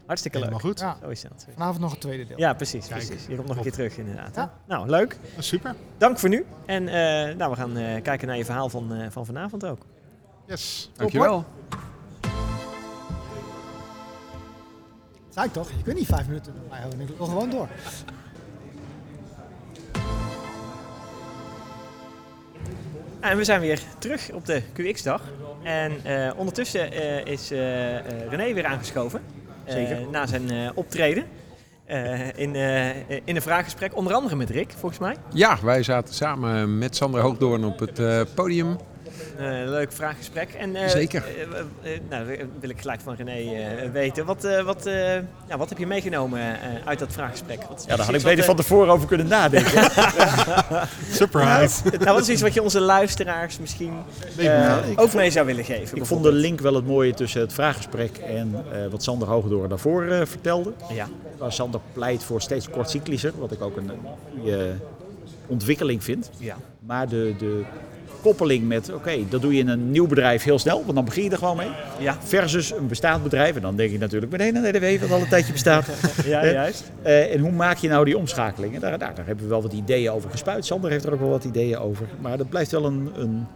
Hartstikke leuk. Helemaal goed. Ja. Zo is dat. Vanavond nog het tweede deel. Ja, precies, Kijk, precies. Je komt nog een keer terug inderdaad. Nou, leuk. Super. Dank voor nu. En eh, nou, we gaan eh, kijken naar je verhaal van, eh, van vanavond ook. Yes. Dankjewel. Zei ik toch? Je kunt niet vijf minuten bij mij houden. Ik wil gewoon door. En we zijn weer terug op de QX-dag. En eh, ondertussen eh, is eh, René weer aangeschoven. Zeker. na zijn optreden. in, in een vraaggesprek, onder andere met Rick, volgens mij. Ja, wij zaten samen met Sander Hoogdoorn op het podium. Eh, leuk vraaggesprek. En, eh, Zeker. eh, nou, wil ik gelijk van René eh, weten. Wat, eh, wat, eh, ja, wat heb je meegenomen eh, uit dat vraaggesprek? Ja, daar had ik beter van tevoren over kunnen nadenken. Surprise. eh, nou, wat is iets wat je onze luisteraars misschien eh, ook mee zou willen geven? ik vond de link wel het mooie tussen het vraaggesprek en eh, wat Sander Hogedoor daarvoor eh, vertelde. Ja, Waar Sander pleit voor steeds kortcyclischer, wat ik ook een goede ontwikkeling vind. ja. Maar de, de koppeling met, oké, dat doe je in een nieuw bedrijf heel snel, want dan begin je er gewoon mee. Ja, Versus een bestaand bedrijf, en dan denk je natuurlijk meteen aan EDW, wat al een tijdje bestaat. ja juist. Eh, en hoe maak je nou die omschakeling? En daar, daar, daar hebben we wel wat ideeën over gespuit. Sander heeft er ook wel wat ideeën over. Maar dat blijft wel een, een,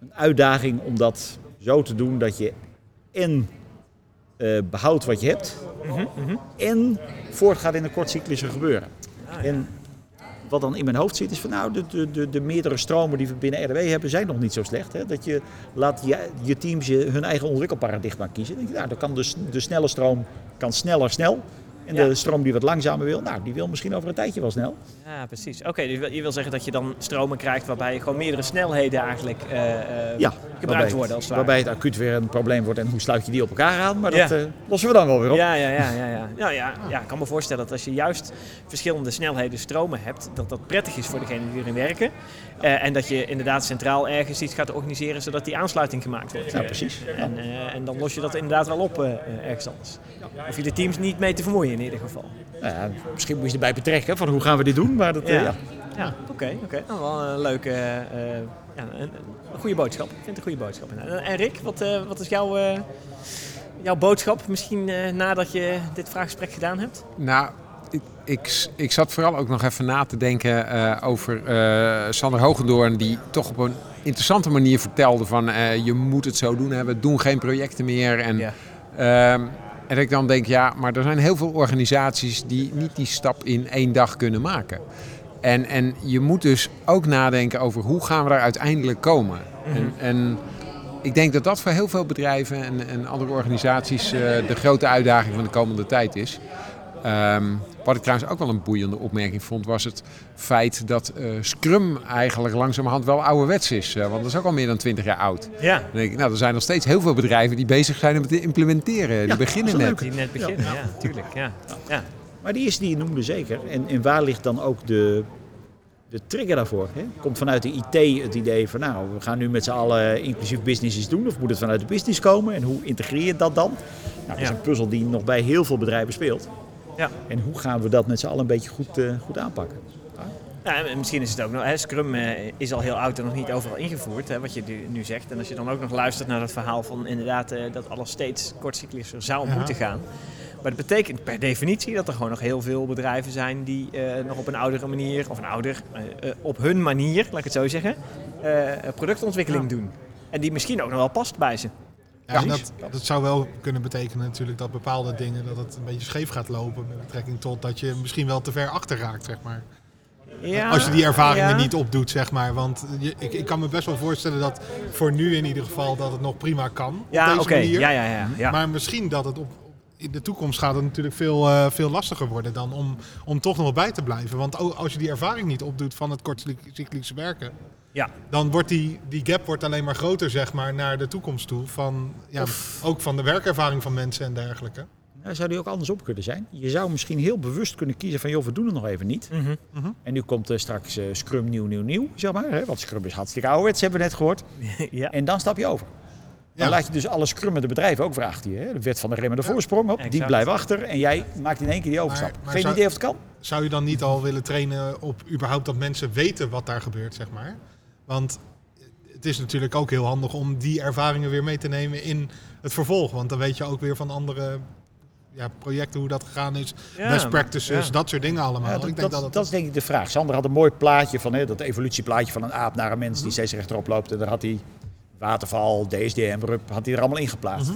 een uitdaging om dat zo te doen dat je en eh, behoudt wat je hebt en voortgaat in een kortcyclische gebeuren. Ah, ja. En wat dan in mijn hoofd zit is van nou, de, de, de, de meerdere stromen die we binnen RW hebben zijn nog niet zo slecht. Hè? Dat je laat je, je teams je, hun eigen ontwikkelparadigma kiezen. Denk je, nou, dan kan de, de snelle stroom kan sneller snel. En Ja. de stroom die wat langzamer wil, nou, die wil misschien over een tijdje wel snel. Ja, precies. Oké, dus je wil- zeggen dat je dan stromen krijgt waarbij gewoon meerdere snelheden eigenlijk eh, eh, Ja, gebruikt waarbij, worden als het waarbij het acuut weer een probleem wordt en hoe sluit je die op elkaar aan. Maar Ja. dat eh, lossen we dan wel weer op. Ja, ja, ja, ja, ja. Nou ja, ja, ik kan me voorstellen dat als je juist verschillende snelheden stromen hebt, dat dat prettig is voor degenen die erin werken. Eh, en dat je inderdaad centraal ergens iets gaat organiseren zodat die aansluiting gemaakt wordt. Ja, precies. En, eh, en dan los je dat inderdaad wel op eh, ergens anders. Of je de teams niet mee te vermoeien in ieder geval. Ja, misschien moet je erbij betrekken van hoe gaan we dit doen. Maar dat, eh, Ja, ja. ja oké. oké. Nou, wel een leuke, ja, een, een goede boodschap. Ik vind het een goede boodschap. En, en Rick, wat, eh, wat is jouw, eh, jouw boodschap misschien eh, nadat je dit vraaggesprek gedaan hebt? Nou, ik, ik, zat vooral ook nog even na te denken eh, over eh, Sander Hogendoorn, die toch op een interessante manier vertelde van eh, je moet het zo doen, hè, we doen geen projecten meer. En, ehm, en ik dan denk, ja, maar er zijn heel veel organisaties die niet die stap in één dag kunnen maken. En, en je moet dus ook nadenken over hoe gaan we daar uiteindelijk komen. en, en ik denk dat dat voor heel veel bedrijven en, en andere organisaties de grote uitdaging van de komende tijd is. Ehm, wat ik trouwens ook wel een boeiende opmerking vond, was het feit dat eh, Scrum eigenlijk langzamerhand wel ouderwets is. Eh, want dat is ook al meer dan 20 jaar oud. Ja, Dan denk ik, nou, er zijn nog steeds heel veel bedrijven die bezig zijn met het implementeren. Die beginnen dat is net. die net beginnen. Ja, tuurlijk. Ja. Ja. Maar die is die je noemde zeker. En, en waar ligt dan ook de, de trigger daarvoor? Hè? Komt vanuit de IT het idee van nou, we gaan nu met z'n allen inclusief business iets doen. Of moet het vanuit de business komen? En hoe integreer je dat dan? Nou, dat is Ja. een puzzel die nog bij heel veel bedrijven speelt. Ja. En hoe gaan we dat met z'n allen een beetje goed, eh, goed aanpakken? En misschien is het ook nog. Hè, Scrum eh, is al heel oud en nog niet overal ingevoerd, hè, wat je nu, zegt. En als je dan ook nog luistert naar dat verhaal van inderdaad eh, dat alles steeds kortcyclischer zou Ja. moeten gaan. Maar dat betekent per definitie dat er gewoon nog heel veel bedrijven zijn die nog op een oudere manier, of een ouder, op hun manier, laat ik het zo zeggen, productontwikkeling doen. En die misschien ook nog wel past bij ze. Ja, en dat, dat zou wel kunnen betekenen natuurlijk dat bepaalde dingen dat het een beetje scheef gaat lopen met betrekking tot dat je misschien wel te ver achter raakt, zeg maar. Ja, Als je die ervaringen ja. niet opdoet, zeg maar. Want je, ik, ik kan me best wel voorstellen dat voor nu in ieder geval dat het nog prima kan. op Ja, deze oké. manier. Ja, ja, ja. ja. Maar misschien dat het op, in de toekomst gaat het natuurlijk veel, eh, veel lastiger worden dan om, om toch nog bij te blijven. Want als je die ervaring niet opdoet van het kortcyclische werken, Ja. dan wordt die, die gap wordt alleen maar groter zeg maar, naar de toekomst toe. Van, ja, ook van de werkervaring van mensen en dergelijke. Nou, zou die ook andersom kunnen zijn? Je zou misschien heel bewust kunnen kiezen van joh, we doen het nog even niet. Mhm. En nu komt straks eh, Scrum nieuw, nieuw, nieuw, zeg maar. Hè? Want Scrum is hartstikke ouderwets, hebben we net gehoord. ja. En dan stap je over. Dan laat je dus alle scrummende bedrijven ook vraagt die. Hè? De wet van de remmende voorsprong, hop, die blijven achter. En jij maakt in één keer die overstap. Maar- maar Geen zou- idee of het kan? Zou je dan niet al willen trainen op überhaupt dat mensen weten wat daar gebeurt, zeg maar? Want het is natuurlijk ook heel handig om die ervaringen weer mee te nemen in het vervolg. Want dan weet je ook weer van andere ja, projecten hoe dat gegaan is. Ja, best practices, ja. dat soort dingen allemaal. Ja, dat, Ik denk dat, dat, dat is denk ik de vraag. Sander had een mooi plaatje van hè, dat evolutieplaatje van een aap naar een mens die steeds rechterop loopt. En daar had hij waterval, DSDM, RUP, had hij er allemaal in geplaatst.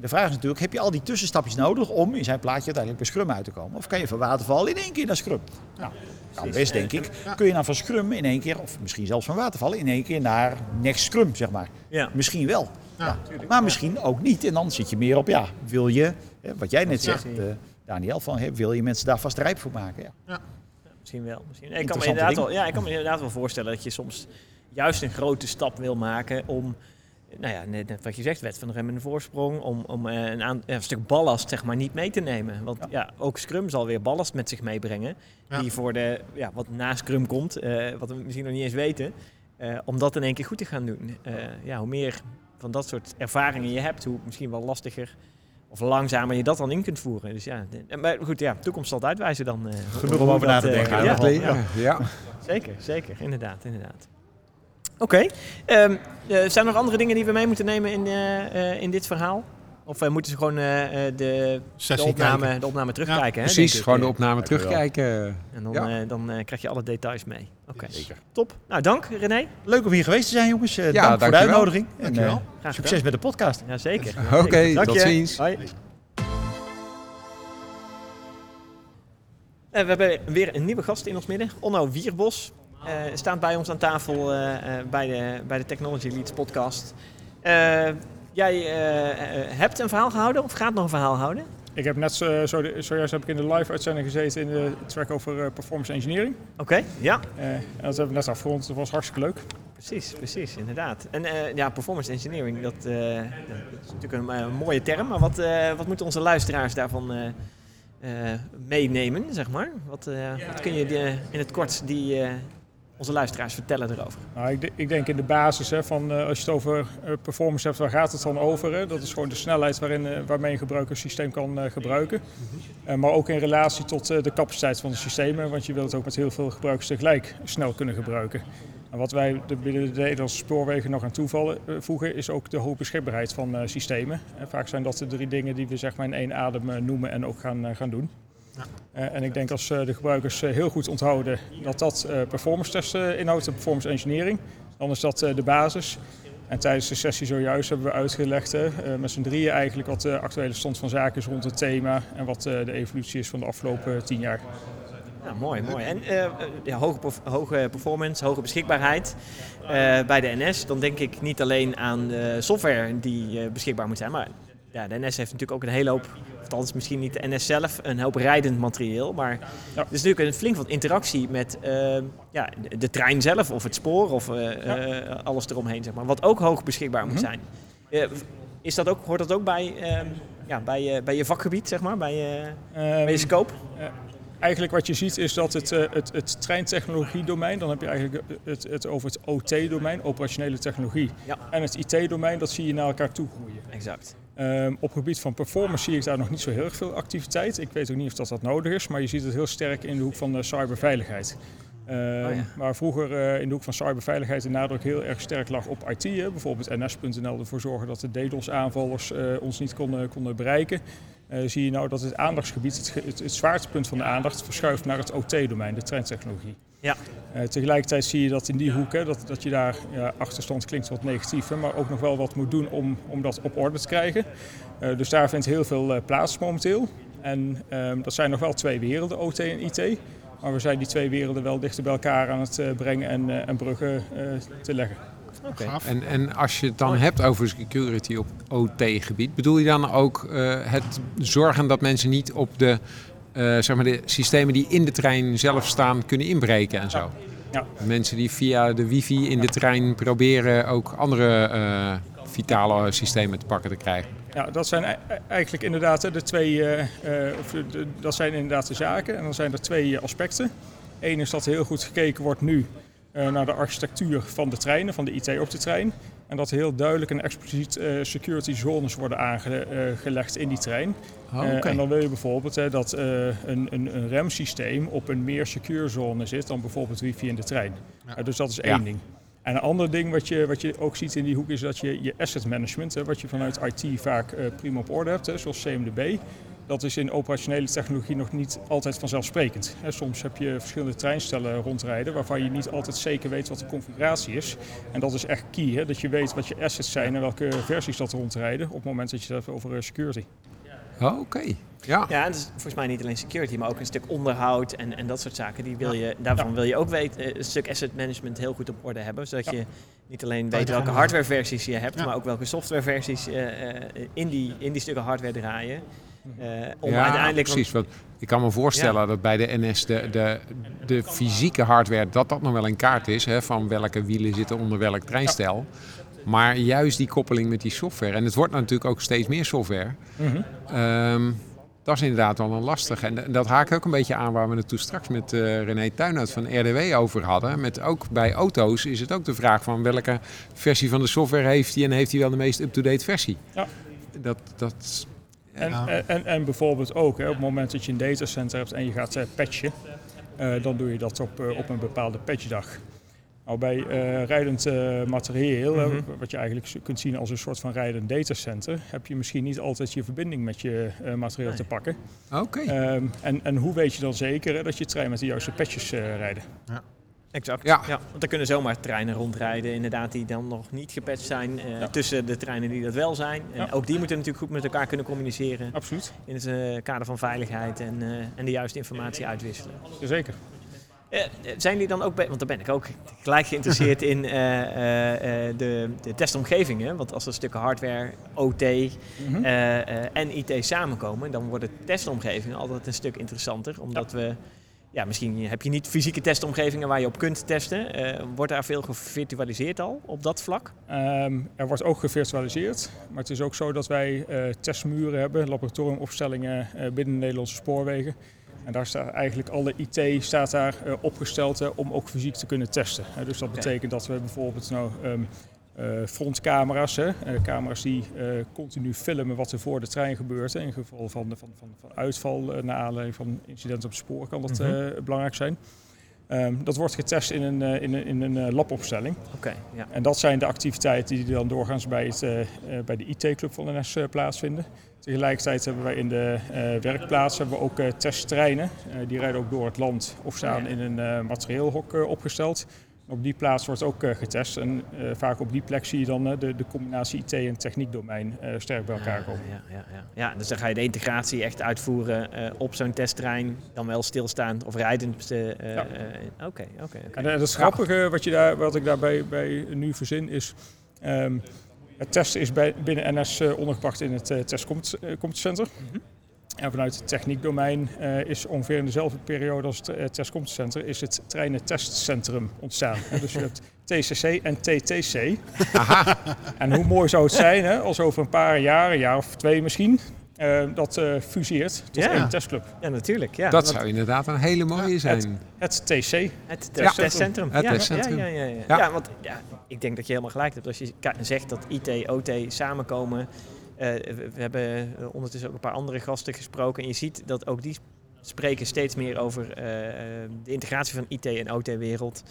De vraag is natuurlijk, heb je al die tussenstapjes nodig om in zijn plaatje uiteindelijk bij Scrum uit te komen? Of kan je van waterval in één keer naar Scrum? Nou, kan best denk ik. Kun je dan van Scrum in één keer, of misschien zelfs van waterval, in één keer naar Next Scrum, zeg maar. Ja. Misschien wel. Ja, Ja. Maar misschien ook niet. En dan zit je meer op, ja, wil je, hè, wat jij net zegt, eh, Daniel, van, wil je mensen daar vast rijp voor maken? Ja. Misschien wel. Misschien. Ik, kan me inderdaad wel, ja, ik kan me inderdaad wel voorstellen dat je soms juist een grote stap wil maken om, nou ja, net, net wat je zegt, wet van de remmende voorsprong, om, om eh, een, aan, een stuk ballast zeg maar niet mee te nemen. Want ja. ook Scrum zal weer ballast met zich meebrengen, Ja. die voor de, ja, wat na Scrum komt, eh, wat we misschien nog niet eens weten, eh, om dat in één keer goed te gaan doen. Eh, ja, hoe meer van dat soort ervaringen je hebt, hoe misschien wel lastiger of langzamer je dat dan in kunt voeren. Dus ja, de- maar goed, ja, toekomst zal het uitwijzen dan. eh, Genoeg hoe om over na te denken. ja, ja. Zeker, zeker. Inderdaad, inderdaad. Oké. Ehm, eh, zijn er nog andere dingen die we mee moeten nemen in, eh, eh, in dit verhaal? Of moeten ze gewoon eh, eh, de, de, opname, de opname terugkijken? hè, Precies, gewoon de opname wel. terugkijken. En dan, Ja. eh, dan krijg je alle details mee. Oké, Zeker. top. Nou, dank René. Leuk om hier geweest te zijn, jongens. Eh, Ja, dank voor de uitnodiging. En, Graag succes met de podcast. Jazeker. Oké, tot je. ziens. Hoi. We hebben weer een nieuwe gast in ons midden. Onno Wierbos eh, staat bij ons aan tafel eh, eh, bij, de, bij de Technology Leads podcast. Jij hebt een verhaal gehouden of gaat nog een verhaal houden? Ik heb net zo, zojuist heb ik in de live uitzending gezeten in de track over performance engineering. Oké, ja. Eh, en dat hebben we net afgerond. Dat was hartstikke leuk. Precies, precies, inderdaad. En ja, performance engineering, dat, dat is natuurlijk een, mooie term. Maar wat, wat moeten onze luisteraars daarvan meenemen, zeg maar? Wat, wat kun je die, in het kort die, onze luisteraars vertellen erover? Nou, ik, ik denk in de basis hè, van eh, als je het over eh, performance hebt, waar gaat het dan over? Dat is gewoon de snelheid waarin, eh, waarmee een gebruiker systeem kan gebruiken. Maar ook in relatie tot de capaciteit van de systemen, want je wilt het ook met heel veel gebruikers tegelijk snel kunnen gebruiken. En wat wij binnen de Nederlandse spoorwegen nog aan toevallen, eh, voegen, is ook de hoge beschikbaarheid van systemen. En vaak zijn dat de drie dingen die we zeg maar, in één adem noemen en ook gaan, gaan doen. Eh, en ik denk als eh, de gebruikers eh, heel goed onthouden dat dat performance testen inhoudt en performance engineering, dan is dat de basis. En tijdens de sessie zojuist hebben we uitgelegd met z'n drieën eigenlijk wat de actuele stand van zaken is rond het thema en wat de evolutie is van de afgelopen tien jaar. Ja, mooi, mooi. En ja, hoge, hoge performance, hoge beschikbaarheid bij de NS. Dan denk ik niet alleen aan de software die beschikbaar moet zijn, maar ja, de NS heeft natuurlijk ook een hele hoop, althans misschien niet de NS zelf, een hoop rijdend materieel. Maar er is natuurlijk een flink wat interactie met eh, ja, de, trein zelf of het spoor of eh, eh, alles eromheen, zeg maar. Wat ook hoog beschikbaar moet Mhm. zijn. Is dat ook, hoort dat ook bij, eh, ja, bij, je- bij je vakgebied, zeg maar, bij je, bij je Ehm, scope? Eigenlijk wat je ziet is dat het, het, het treintechnologiedomein, dan heb je eigenlijk het, het over het OT-domein, operationele technologie, Ja. en het IT-domein, dat zie je naar elkaar toe groeien. Exact. Ehm, op het gebied van performance zie ik daar nog niet zo heel erg veel activiteit. Ik weet ook niet of dat, dat nodig is, maar je ziet het heel sterk in de hoek van de cyberveiligheid. Ehm, Oh ja. Waar vroeger eh, in de hoek van cyberveiligheid de nadruk heel erg sterk lag op IT. Hè, bijvoorbeeld NS.nl ervoor zorgen dat de DDoS-aanvallers eh, ons niet konden, konden bereiken. Eh, zie je nou dat het aandachtsgebied, het, het, het zwaartepunt van de aandacht, verschuift naar het OT-domein, de treintechnologie. Ja. Eh, tegelijkertijd zie je dat in die hoek, hè, dat, dat je daar, ja, achterstand klinkt wat negatief, hè, maar ook nog wel wat moet doen om, om dat op orde te krijgen. Eh, dus daar vindt heel veel eh, plaats momenteel. En ehm, dat zijn nog wel twee werelden, OT en IT. Maar we zijn die twee werelden wel dichter bij elkaar aan het eh, brengen en, eh, en bruggen eh, te leggen. Oké. Gaaf. En, en als je het dan hebt over security op OT-gebied, bedoel je dan ook eh, het zorgen dat mensen niet op de, zeg maar de systemen die in de trein zelf staan kunnen inbreken en zo? Ja. Mensen die via de wifi in de trein proberen ook andere eh, vitale systemen te pakken te krijgen. Ja, dat zijn e- eigenlijk inderdaad de twee, eh, eh, dat zijn inderdaad de zaken. En dan zijn er twee eh, aspecten. Eén is dat er heel goed gekeken wordt nu eh, naar de architectuur van de treinen, van de IT op de trein. En dat heel duidelijk en expliciet eh, security zones worden aangelegd in die trein. Oh, Eh, oké. en dan wil je bijvoorbeeld hè, dat eh, een, een, een remsysteem op een meer secure zone zit dan bijvoorbeeld wifi in de trein. Ja. Eh, dus dat is Ja. één ding. En een ander ding wat je, wat je ook ziet in die hoek is dat je je asset management, hè, wat je vanuit IT vaak eh, prima op orde hebt, hè, zoals CMDB. Dat is in operationele technologie nog niet altijd vanzelfsprekend. Hè, soms heb je verschillende treinstellen rondrijden waarvan je niet altijd zeker weet wat de configuratie is. En dat is echt key, hè, dat je weet wat je assets zijn en welke versies dat rondrijden op het moment dat je het hebt over eh, security. Oh, oké. Ja. Ja, het is volgens mij niet alleen security, maar ook een stuk onderhoud en, en dat soort zaken. Die wil je, daarvan wil je ook weten, eh, een stuk asset management heel goed op orde hebben. Zodat je niet alleen weet welke hardwareversies je hebt, Ja. maar ook welke softwareversies eh, eh, in, die, in die stukken hardware draaien. Eh, om ja, uiteindelijk precies. Want ik kan me voorstellen dat bij de NS de, de, de fysieke hardware, dat dat nog wel in kaart is. Hè, van welke wielen zitten onder welk treinstel. Maar juist die koppeling met die software. En het wordt natuurlijk ook steeds meer software. Mhm. Ehm, dat is inderdaad wel een lastig. En dat haakt ook een beetje aan waar we het toen straks met eh, René Tuinhout van RDW over hadden. Met ook bij auto's is het ook de vraag van welke versie van de software heeft hij en heeft hij wel de meest up-to-date versie. Ja. Dat, dat, En, Ja. en, en, bijvoorbeeld ook, hè, op het moment dat je een datacenter hebt en je gaat patchen, eh, dan doe je dat op, eh, op een bepaalde patchdag. Nou, bij eh, rijdend materieel, Mhm. wat je eigenlijk kunt zien als een soort van rijdend datacenter, heb je misschien niet altijd je verbinding met je eh, materieel Nee. te pakken. Oké. Ehm, en, en hoe weet je dan zeker hè, dat je trein met de juiste patches eh rijden? Exact. Ja. want er kunnen zomaar treinen rondrijden, inderdaad, die dan nog niet gepatcht zijn. eh, Ja. Tussen de treinen die dat wel zijn. En Ja. ook die moeten natuurlijk goed met elkaar kunnen communiceren. Absoluut, In het eh, kader van veiligheid en, eh, en de juiste informatie uitwisselen. zeker. Eh, zijn jullie dan ook, want daar ben ik ook gelijk geïnteresseerd in eh, eh, eh, de, de testomgevingen. Want als er stukken hardware, OT Mhm. eh, eh, en IT samenkomen, dan worden testomgevingen altijd een stuk interessanter. Omdat we, ja, misschien heb je niet fysieke testomgevingen waar je op kunt testen. Eh, wordt daar veel gevirtualiseerd al op dat vlak? Ehm, er wordt ook gevirtualiseerd, maar het is ook zo dat wij eh, testmuren hebben, laboratoriumopstellingen eh, binnen de Nederlandse spoorwegen. En daar staat eigenlijk alle IT staat daar opgesteld om ook fysiek te kunnen testen. Dus dat betekent dat we bijvoorbeeld nou, ehm, eh, frontcamera's, hè, eh, camera's die eh, continu filmen wat er voor de trein gebeurt. Hè, in geval van, van, van, van uitval naar aanleiding van incidenten op het spoor kan dat Mhm. belangrijk zijn. Ehm, dat wordt getest in een, in een, in een labopstelling. Oké, ja. En dat zijn de activiteiten die dan doorgaans bij, het, bij de IT-club van NS eh, plaatsvinden. Tegelijkertijd hebben wij in de werkplaats hebben we ook testtreinen. Die rijden ook door het land of staan Ja. in een materieelhok opgesteld. Op die plaats wordt ook eh, getest. En eh, vaak op die plek zie je dan eh, de, de combinatie IT- en techniekdomein sterk bij elkaar komen. Ja, ja, ja. ja, dus dan ga je de integratie echt uitvoeren op zo'n testtrein. Dan wel stilstaand of rijdend. Oké, oké. En het grappige wat, je daar, wat ik daarbij bij nu verzin is... ehm, het testen is bij, binnen NS ondergebracht in het testcompetecenter. Mhm. En vanuit het techniekdomein eh, is ongeveer in dezelfde periode als het uh, is het treinentestcentrum ontstaan. Hè, dus je hebt TCC en TTC. En hoe mooi zou het zijn hè, als over een paar jaar, een jaar of twee misschien... eh, dat eh, fuseert tot Ja. één testclub. Ja, natuurlijk. Ja. dat Want zou inderdaad een hele mooie zijn. Het TC. Het Ja. testcentrum. Het ja, testcentrum. Ja, ja, ja, ja. Ja. ja, want ja, ik denk dat je helemaal gelijk hebt. Als je zegt dat IT, OT samenkomen. Eh, we, hebben eh, ondertussen ook een paar andere gasten gesproken. En je ziet dat ook die spreken steeds meer over eh, de integratie van IT en OT-wereld.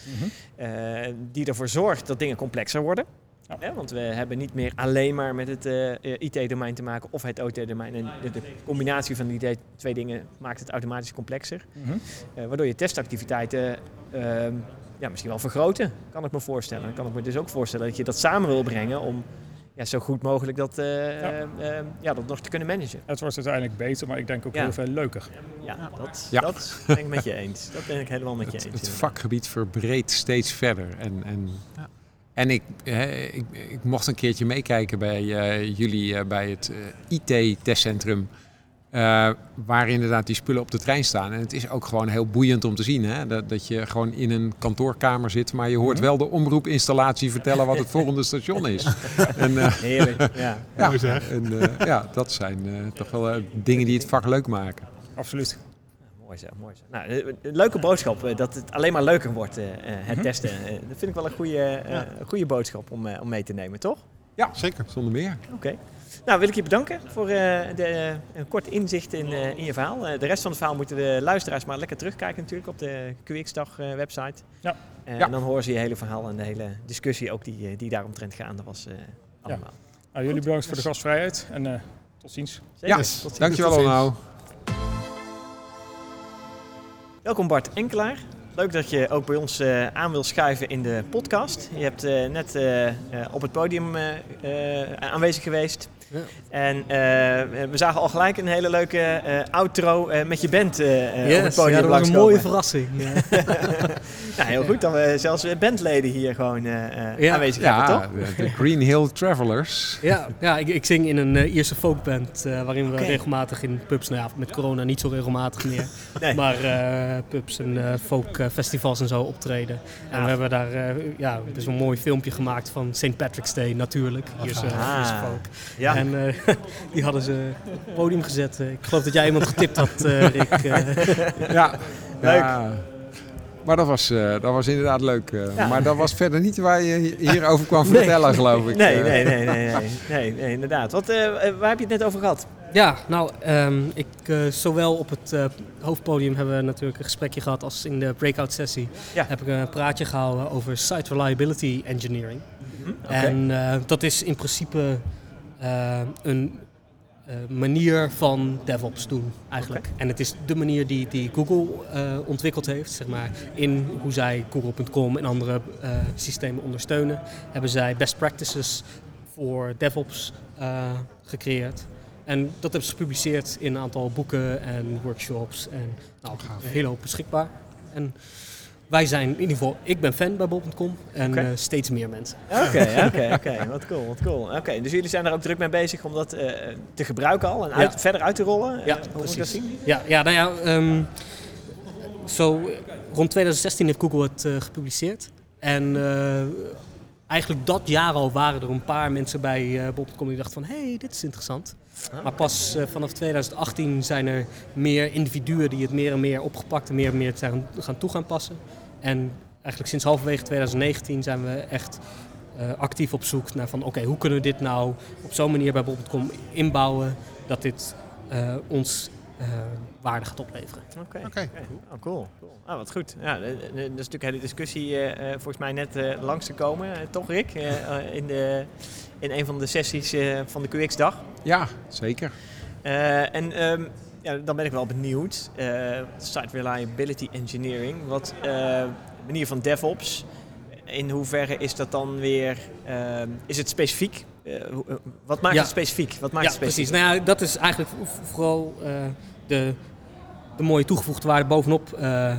eh, die ervoor zorgt dat dingen complexer worden. Ja. Want we hebben niet meer alleen maar met het IT-domein te maken of het OT-domein. En de, de combinatie van die twee dingen maakt het automatisch complexer. Mhm. Waardoor je testactiviteiten ehm, ja, misschien wel vergroten, kan ik me voorstellen. Dan kan ik me dus ook voorstellen dat je dat samen wil brengen om ja, zo goed mogelijk dat, eh, Ja. eh, eh, ja, dat nog te kunnen managen. Het wordt uiteindelijk beter, maar ik denk ook Ja. heel veel leuker. Ja, dat, Ja. dat ben ik met je eens. Dat ben ik helemaal met je Het, eens. het vakgebied verbreedt steeds verder. En, en, Ja. en ik, hè, ik, ik mocht een keertje meekijken bij eh, jullie eh, bij het IT-testcentrum. Eh, waar inderdaad die spullen op de trein staan. En het is ook gewoon heel boeiend om te zien. Hè? Dat, dat je gewoon in een kantoorkamer zit, maar je hoort Mhm. wel de omroepinstallatie vertellen wat het volgende station is. En, eh, Heerlijk, ja. ja, Mooi zeg. en, eh, ja, dat zijn eh, toch wel eh, dingen die het vak leuk maken. Absoluut. Mooi. Mooi zo, mooi zo. Nou, een leuke boodschap dat het alleen maar leuker wordt, eh, eh, het Mhm. testen. Dat vind ik wel een goede, eh, Ja. een goede boodschap om, eh, om mee te nemen, toch? Zeker. Zonder meer. Oké. Nou, wil ik je bedanken voor eh, de, een kort inzicht in, eh, in je verhaal. Eh, de rest van het verhaal moeten de luisteraars maar lekker terugkijken natuurlijk op de QX-dag eh, website. Ja. Eh, Ja. En dan horen ze je hele verhaal en de hele discussie ook die, eh, die daaromtrent gaande was eh, allemaal. Nou, jullie bedankt voor de gastvrijheid en eh, tot ziens. Zeker. Ja, Tot ziens. Dankjewel Tot ziens. Onno. Welkom Bart Enkelaar. Leuk dat je ook bij ons eh, aan wil schuiven in de podcast. Je hebt eh, net eh, eh, op het podium eh, eh, aanwezig geweest. Ja. En eh, we zagen al gelijk een hele leuke eh, outro eh, met je band eh, eh, op het Yes, podium ja, dat was een mooie verrassing. Ja. nou, heel goed dat we zelfs bandleden hier gewoon eh, eh, Ja. aanwezig hebben, toch? de, de Green Hill Travelers. ja, ja ik, ik zing in een eh, Ierse folkband eh, waarin we regelmatig in pubs, nou ja, met corona niet zo regelmatig meer, Nee. maar eh, pubs en eh, folkfestivals en zo optreden. En we hebben daar eh, ja, dus een mooi filmpje gemaakt van St. Patrick's Day natuurlijk, Ierse, Ah. Ierse folk. Ja. En eh, die hadden ze op het podium gezet. Eh, ik geloof dat jij iemand getipt had, eh, Rick. eh. Ja, Leuk. ja. Maar dat was, eh, dat was inderdaad leuk. eh. Ja. Maar dat was verder niet waar je hierover kwam Nee. vertellen, geloof ik. Nee, nee, nee, nee, nee, nee, nee, inderdaad. Wat, waar heb je het net over gehad? Ja, nou, ehm, ik, eh, zowel op het eh, hoofdpodium hebben we natuurlijk een gesprekje gehad als in de breakout sessie Ja. heb ik een praatje gehouden over site reliability engineering. Oké. En eh, dat is in principe een eh, manier van DevOps doen eigenlijk. En het is de manier die, die Google eh, ontwikkeld heeft, zeg maar, in hoe zij Google.com en andere eh, systemen ondersteunen, hebben zij best practices voor DevOps eh, gecreëerd. En dat hebben ze gepubliceerd in een aantal boeken en workshops en nou, een hele hoop beschikbaar. En wij zijn in ieder geval, ik ben fan bij bol.com en eh, steeds meer mensen. Oké, oké, oké. Wat cool, wat cool. Oké, dus jullie zijn er ook druk mee bezig om dat eh, te gebruiken al en uit, Ja. verder uit te rollen? Ja, Eh, hoe moet ik dat zien? Ja, ja nou ja, ehm, zo rond 2016 heeft Google het gepubliceerd. En eigenlijk dat jaar al waren er een paar mensen bij eh bol.com die dachten van, hé, hey, dit is interessant. Maar pas vanaf 2018 zijn er meer individuen die het meer en meer opgepakt en meer en meer gaan toe gaan passen. En eigenlijk sinds halverwege 2019 zijn we echt eh, actief op zoek naar van oké, hoe kunnen we dit nou op zo'n manier bij bol.com inbouwen dat dit eh, ons eh, waarde gaat opleveren. Oké. Oké. Oh, cool. cool. Ah, wat goed. Ja, dat is natuurlijk een hele discussie eh, eh, volgens mij net eh, langs te komen, toch Rick? In, de, in een van de sessies eh, van de QX-dag. Ja, zeker. Eh, en ehm, ja, dan ben ik wel benieuwd. eh, site Reliability Engineering, wat eh manier van DevOps. In hoeverre is dat dan weer, ehm, is het specifiek? Eh, eh, wat maakt Ja. het specifiek? Wat maakt ja, het specifiek? precies. Nou ja, dat is eigenlijk vooral eh, de, de mooie toegevoegde waarde bovenop eh, eh,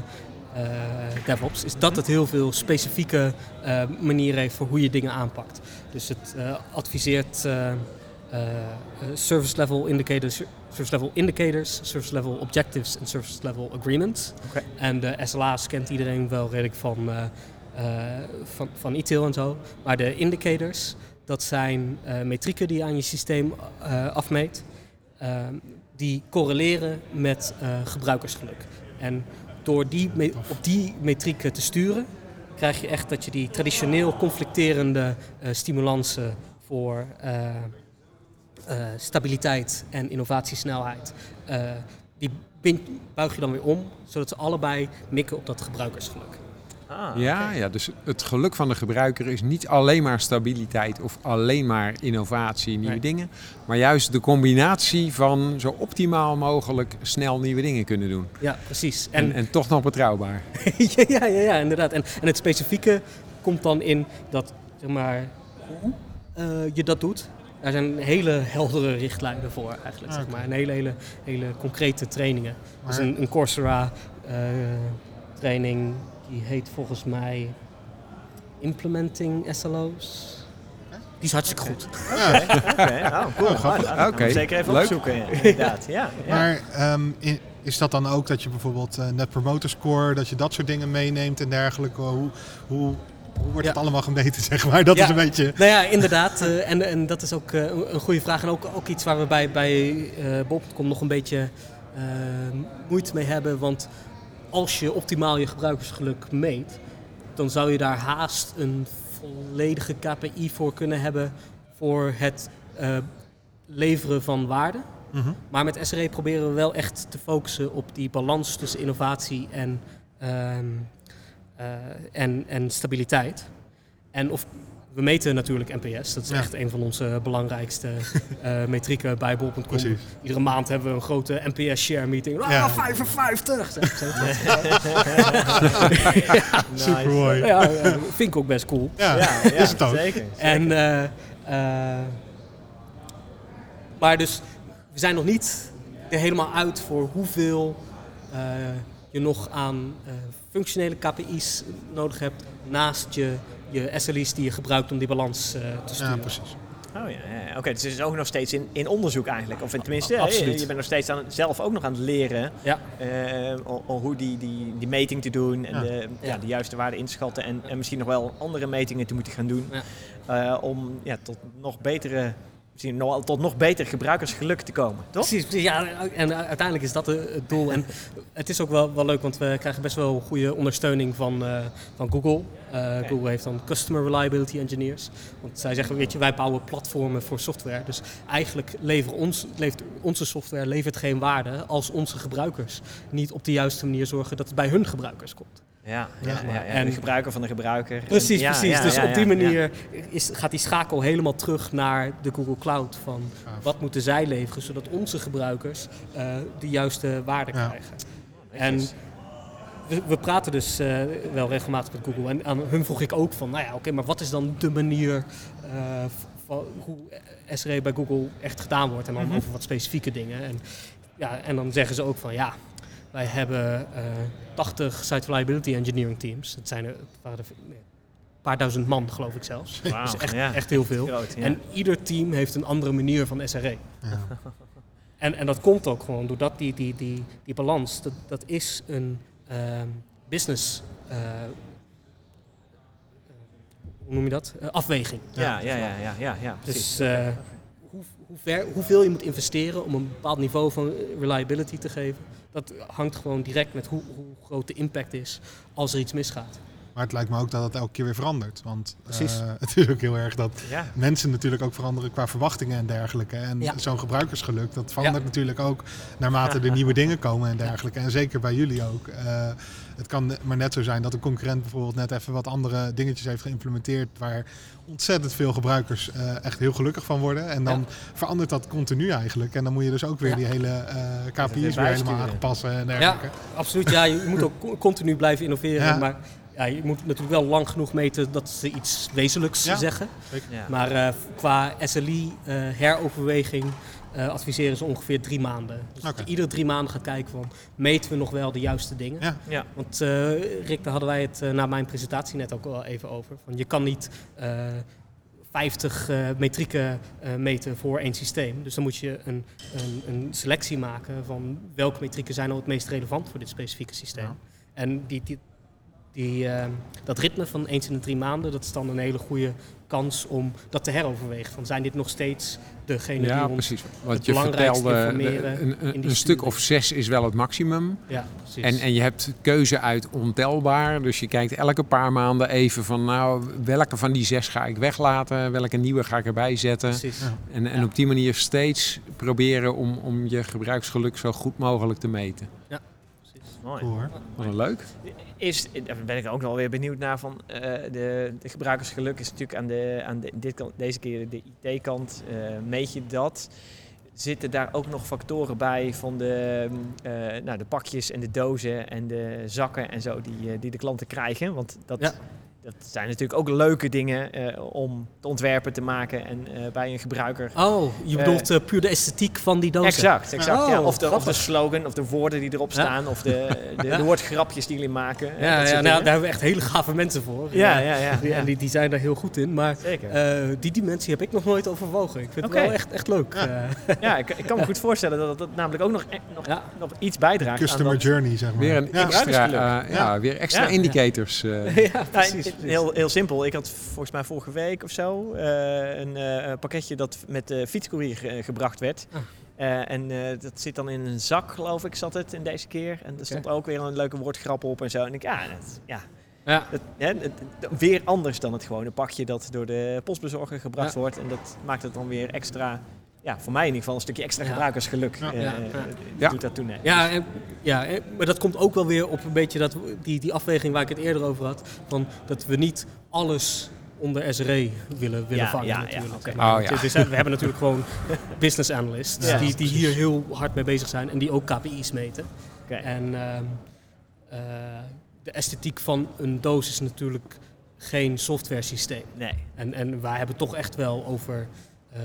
DevOps. Is dat het heel veel specifieke eh, manieren heeft voor hoe je dingen aanpakt. Dus het eh, adviseert eh, eh, service level indicators, service level indicators, service level objectives en service level agreements. En de SLA's kent iedereen wel redelijk van, eh, eh, van, van e-tail en zo. Maar de indicators, dat zijn eh, metrieken die je aan je systeem eh, afmeet. Ehm, die correleren met eh, gebruikersgeluk. En door die op die metrieken te sturen, krijg je echt dat je die traditioneel conflicterende eh, stimulansen voor eh, eh, stabiliteit en innovatiesnelheid, eh, die buig je dan weer om, zodat ze allebei mikken op dat gebruikersgeluk. Ah, Ja, ja, dus het geluk van de gebruiker is niet alleen maar stabiliteit of alleen maar innovatie, nieuwe Nee. dingen. Maar juist de combinatie van zo optimaal mogelijk snel nieuwe dingen kunnen doen. Ja, precies. En, En, en toch nog betrouwbaar. ja, ja, ja, ja, inderdaad. En, en het specifieke komt dan in dat, zeg maar, hoe eh, je dat doet. Daar zijn hele heldere richtlijnen voor eigenlijk, zeg Oké. maar. En hele, hele, hele concrete trainingen. Dus een, een Coursera eh, training, die heet volgens mij Implementing SLO's. Die is hartstikke goed. Oké, oh, cool. Oh, grappig. Ah, dat Oké, zeker even leuk. opzoeken. ja, Inderdaad, ja. ja. Maar ehm, is dat dan ook dat je bijvoorbeeld eh, Net Promoter Score, dat je dat soort dingen meeneemt en dergelijke? Hoe, hoe, hoe wordt Ja. het allemaal gemeten, zeg maar? Dat Ja. is een beetje... Nou ja, inderdaad. eh, en, en dat is ook eh, een- goede vraag. En ook, ook iets waar we bij, bij eh Bob.com nog een beetje moeite mee hebben. Want als je optimaal je gebruikersgeluk meet, dan zou je daar haast een volledige KPI voor kunnen hebben voor het leveren van waarde. Mhm. Maar met SRE proberen we wel echt te focussen op die balans tussen innovatie en, ehm, eh, en, en stabiliteit. En of, we meten natuurlijk NPS, dat is Ja. echt een van onze belangrijkste eh, metrieken bij bol.com. Iedere maand hebben we een grote NPS share meeting. Ah, Ja. 55! zeg ik zo. Super mooi. ja, ja, vind ik ook best cool. Ja, Ja, ja, is het ook. zeker. En, eh, eh, maar dus, we zijn nog niet er helemaal uit voor hoeveel eh, je nog aan eh, functionele KPI's nodig hebt naast je, je SLI's die je gebruikt om die balans eh, te Ja, sturen. precies. Oh ja, ja. oké. dus het is ook nog steeds in, in onderzoek eigenlijk. Of in, tenminste, hè, Absoluut. je, je bent nog steeds aan, zelf ook nog aan het leren Ja. eh, hoe die, die, die meting te doen en Ja. De, ja, Ja. de juiste waarde in te schatten. En, en misschien nog wel andere metingen te moeten gaan doen. Ja. eh, om ja, tot nog betere, wel tot nog beter gebruikersgeluk te komen. Toch? Precies, ja, en uiteindelijk is dat het doel. En het is ook wel, wel leuk, want we krijgen best wel goede ondersteuning van, eh, van Google. Eh, Google heeft dan Customer Reliability Engineers. Want zij zeggen, weet je, wij bouwen platformen voor software. Dus eigenlijk leveren ons, levert onze software levert geen waarde als onze gebruikers niet op de juiste manier zorgen dat het bij hun gebruikers komt. Ja, ja, ja, ja. En- de gebruiker van de gebruiker. Precies, En- ja, precies. ja, dus ja, op die ja, manier is, gaat die schakel helemaal terug naar de Google Cloud. Van Gaaf. wat moeten zij leveren zodat onze gebruikers eh, de juiste waarde Ja. krijgen. En we, we praten dus eh, wel regelmatig met Google. En aan hun vroeg ik ook van, nou ja, oké, maar wat is dan de manier eh, van hoe SRE bij Google echt gedaan wordt? En dan Mhm. over wat specifieke dingen. En, ja, en dan zeggen ze ook van, ja, wij hebben eh 80 site reliability engineering teams. Dat zijn er, het waren er nee, een paar duizend man, geloof ik zelfs. Wauw, Dus echt, ja. echt heel veel. Groot, ja. En ieder team heeft een andere manier van SRE. Ja. En, en dat komt ook gewoon doordat die, die, die, die balans, dat, dat is een ehm, business, eh, eh, hoe noem je dat? Eh, afweging. ja, ja, ja, ja, ja, ja, precies. Dus eh, hoe, hoe ver, hoeveel je moet investeren om een bepaald niveau van reliability te geven, dat hangt gewoon direct met hoe, hoe groot de impact is als er iets misgaat. Maar het lijkt me ook dat het elke keer weer verandert. Want Precies. eh, natuurlijk heel erg dat ja. mensen natuurlijk ook veranderen qua verwachtingen en dergelijke. En Ja. zo'n gebruikersgeluk, dat verandert natuurlijk ook naarmate er nieuwe dingen komen en dergelijke. En zeker bij jullie ook. Eh, het kan maar net zo zijn dat een concurrent bijvoorbeeld net even wat andere dingetjes heeft geïmplementeerd waar ontzettend veel gebruikers eh, echt heel gelukkig van worden. En dan verandert dat continu eigenlijk. En dan moet je dus ook weer Ja. die hele eh KPI's weer helemaal aanpassen en dergelijke. Absoluut, ja, je moet ook co- continu blijven innoveren, Ja. maar ja, je moet natuurlijk wel lang genoeg meten dat ze iets wezenlijks Ja. zeggen. ja. Maar eh, qua SLI eh, heroverweging eh, adviseren ze ongeveer drie maanden. Dus dat je iedere drie maanden gaat kijken van meten we nog wel de juiste dingen. Ja. Ja. Want eh, Rick, daar hadden wij het eh, na mijn presentatie net ook wel even over. Van, je kan niet eh 50 eh, metrieken eh, meten voor één systeem. Dus dan moet je een, een, een selectie maken van welke metrieken zijn nou het meest relevant voor dit specifieke systeem. Ja. En die, die, die, eh, dat ritme van eens in de drie maanden, dat is dan een hele goede kans om dat te heroverwegen. Van zijn dit nog steeds degene die Ja, ons... precies. Want het je belangrijkste vertelde, informeren de- een, in een, die een stuk of zes is wel het maximum. Ja, precies. En, en je hebt keuze uit ontelbaar. Dus je kijkt elke paar maanden even van nou, welke van die zes ga ik weglaten, welke nieuwe ga ik erbij zetten. precies. Ja. En, en Ja. op die manier steeds proberen om, om je gebruiksgeluk zo goed mogelijk te meten. precies. Mooi. Cool hoor. Wat een leuk. Is, daar ben ik ook wel weer benieuwd naar van eh, de, gebruikersgeluk is natuurlijk aan, de, aan de, dit kant, deze keer de IT-kant. eh, meet je dat? Zitten daar ook nog factoren bij van de, eh, nou, de pakjes en de dozen en de zakken en zo die, die de klanten krijgen? Want dat, Ja. Dat zijn natuurlijk ook leuke dingen eh, om te ontwerpen, te maken en eh, bij een gebruiker. Oh, je Eh, bedoelt eh, puur de esthetiek van die dozen? Exact, exact. Oh, ja. Of, de, of de grappig. slogan, of de woorden die erop Ja. staan, of de, de, Ja. de woordgrapjes die jullie maken. Ja, ja nou, daar hebben we echt hele gave mensen voor. ja, ja, ja. En die, die zijn daar heel goed in. Maar eh, die dimensie heb ik nog nooit overwogen. Ik vind het wel echt, echt leuk. Ja. Ja, ik, ik kan me goed voorstellen dat dat namelijk ook nog, e- nog, Ja. nog iets bijdraagt Customer aan dat. journey, zeg maar. Weer een Ja. extra, eh, ja, weer extra Ja. indicators. eh. ja, Ja, precies. Heel, heel simpel. Ik had volgens mij vorige week of zo eh, een eh, pakketje dat met de fietscourier ge- gebracht werd. Ah. Eh, en eh, dat zit dan in een zak, geloof ik, zat het in deze keer. En er stond ook weer een leuke woordgrap op en zo. En ik, ja, dat, ja, Ja. dat, hè, weer anders dan het gewone pakje dat door de postbezorger gebracht Ja. wordt. En dat maakt het dan weer extra, ja, voor mij in ieder geval een stukje extra gebruikersgeluk. Ja. Ja. Ja. Doet dat toen. Ja, en, ja maar dat komt ook wel weer op een beetje dat, die, die afweging waar ik het eerder over had. Van dat we niet alles onder SRE willen, willen Ja, vangen ja, ja, natuurlijk. maar. Oh, ja. Dus we hebben natuurlijk gewoon business analysts Ja, die, die hier heel hard mee bezig zijn en die ook KPI's meten. Oké. En ehm, eh, de esthetiek van een doos is natuurlijk geen software systeem. Nee. En, en wij hebben toch echt wel over eh,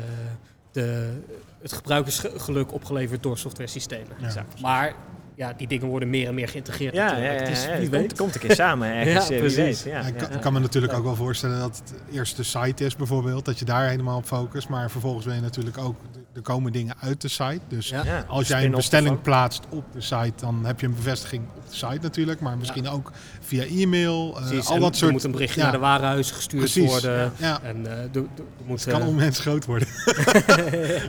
de, het gebruikersgeluk opgeleverd door software systemen. Ja. Maar ja, die dingen worden meer en meer geïntegreerd. Ja, ja, ja, Het is, het komt, komt een keer samen ergens. Ja, eh, precies. weet. Ja, Ja, ik ja. kan, kan me natuurlijk ook wel voorstellen dat het eerst de site is bijvoorbeeld, dat je daar helemaal op focust. Maar vervolgens wil je natuurlijk ook, er komen dingen uit de site. Dus Ja. Ja, als jij een bestelling plaatst op de site, dan heb je een bevestiging op de site natuurlijk. Maar misschien ook via e-mail, eh, al en dat er soort... moet een berichtje ja, naar de warenhuis gestuurd Precies. worden. Ja, En eh, er- er- er moet... het kan eh, onmens groot worden.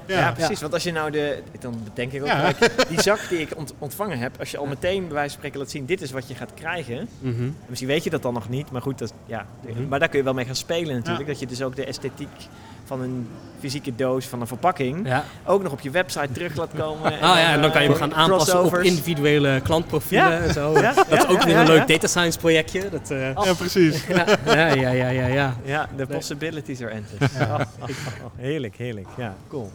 Ja, precies. Want als je nou de, dan bedenk ik ook die zak die ik ont- ontvangen heb, als je al meteen bij wijze van spreken laat zien, dit is wat je gaat krijgen. En Misschien weet je dat dan nog niet, maar goed, dat, ja, Mhm. maar daar kun je wel mee gaan spelen natuurlijk. Dat je dus ook de esthetiek van een fysieke doos, van een verpakking, Ja. ook nog op je website terug laat komen. Oh ja, en dan kan je hem eh, gaan aanpassen op individuele klantprofielen Ja. en zo. Ja, Dat is ook weer ja, een leuk ja. data science projectje. Dat, eh, Ja, precies. ja, ja, ja, ja, ja, ja. Ja, de possibilities are endless. Oh, oh, oh, oh. Heerlijk, heerlijk. Ja, cool.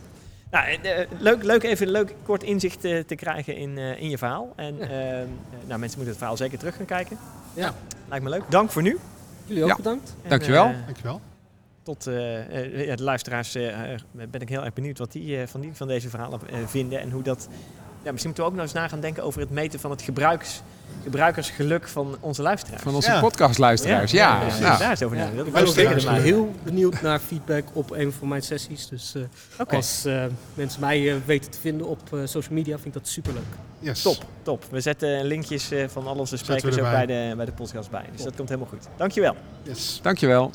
Nou, eh, eh, leuk, leuk even een leuk kort inzicht eh, te krijgen in, eh, in je verhaal. En Ja. eh, eh, nou, mensen moeten het verhaal zeker terug gaan kijken. Ja. Lijkt me leuk. Dank voor nu. Jullie ook Ja. bedankt. En, Dankjewel. Dankjewel. tot ja, de luisteraars ben ik heel erg benieuwd wat die, eh, van, die van deze verhalen vinden. En hoe dat... Ja, misschien moeten we ook nog eens na gaan denken over het meten van het gebruiks, gebruikersgeluk van onze luisteraars. Van onze Ja. podcastluisteraars, ja. precies. ja. Daar over Ik ben ook zeker heel benieuwd naar feedback op een van mijn sessies. Dus eh, als eh, mensen mij eh, weten te vinden op eh, social media, vind ik dat superleuk. Yes. Top, top. We zetten linkjes eh, van al onze sprekers ook bij de, bij de podcast bij. Dus dat komt helemaal goed. Dankjewel. Yes. Dankjewel.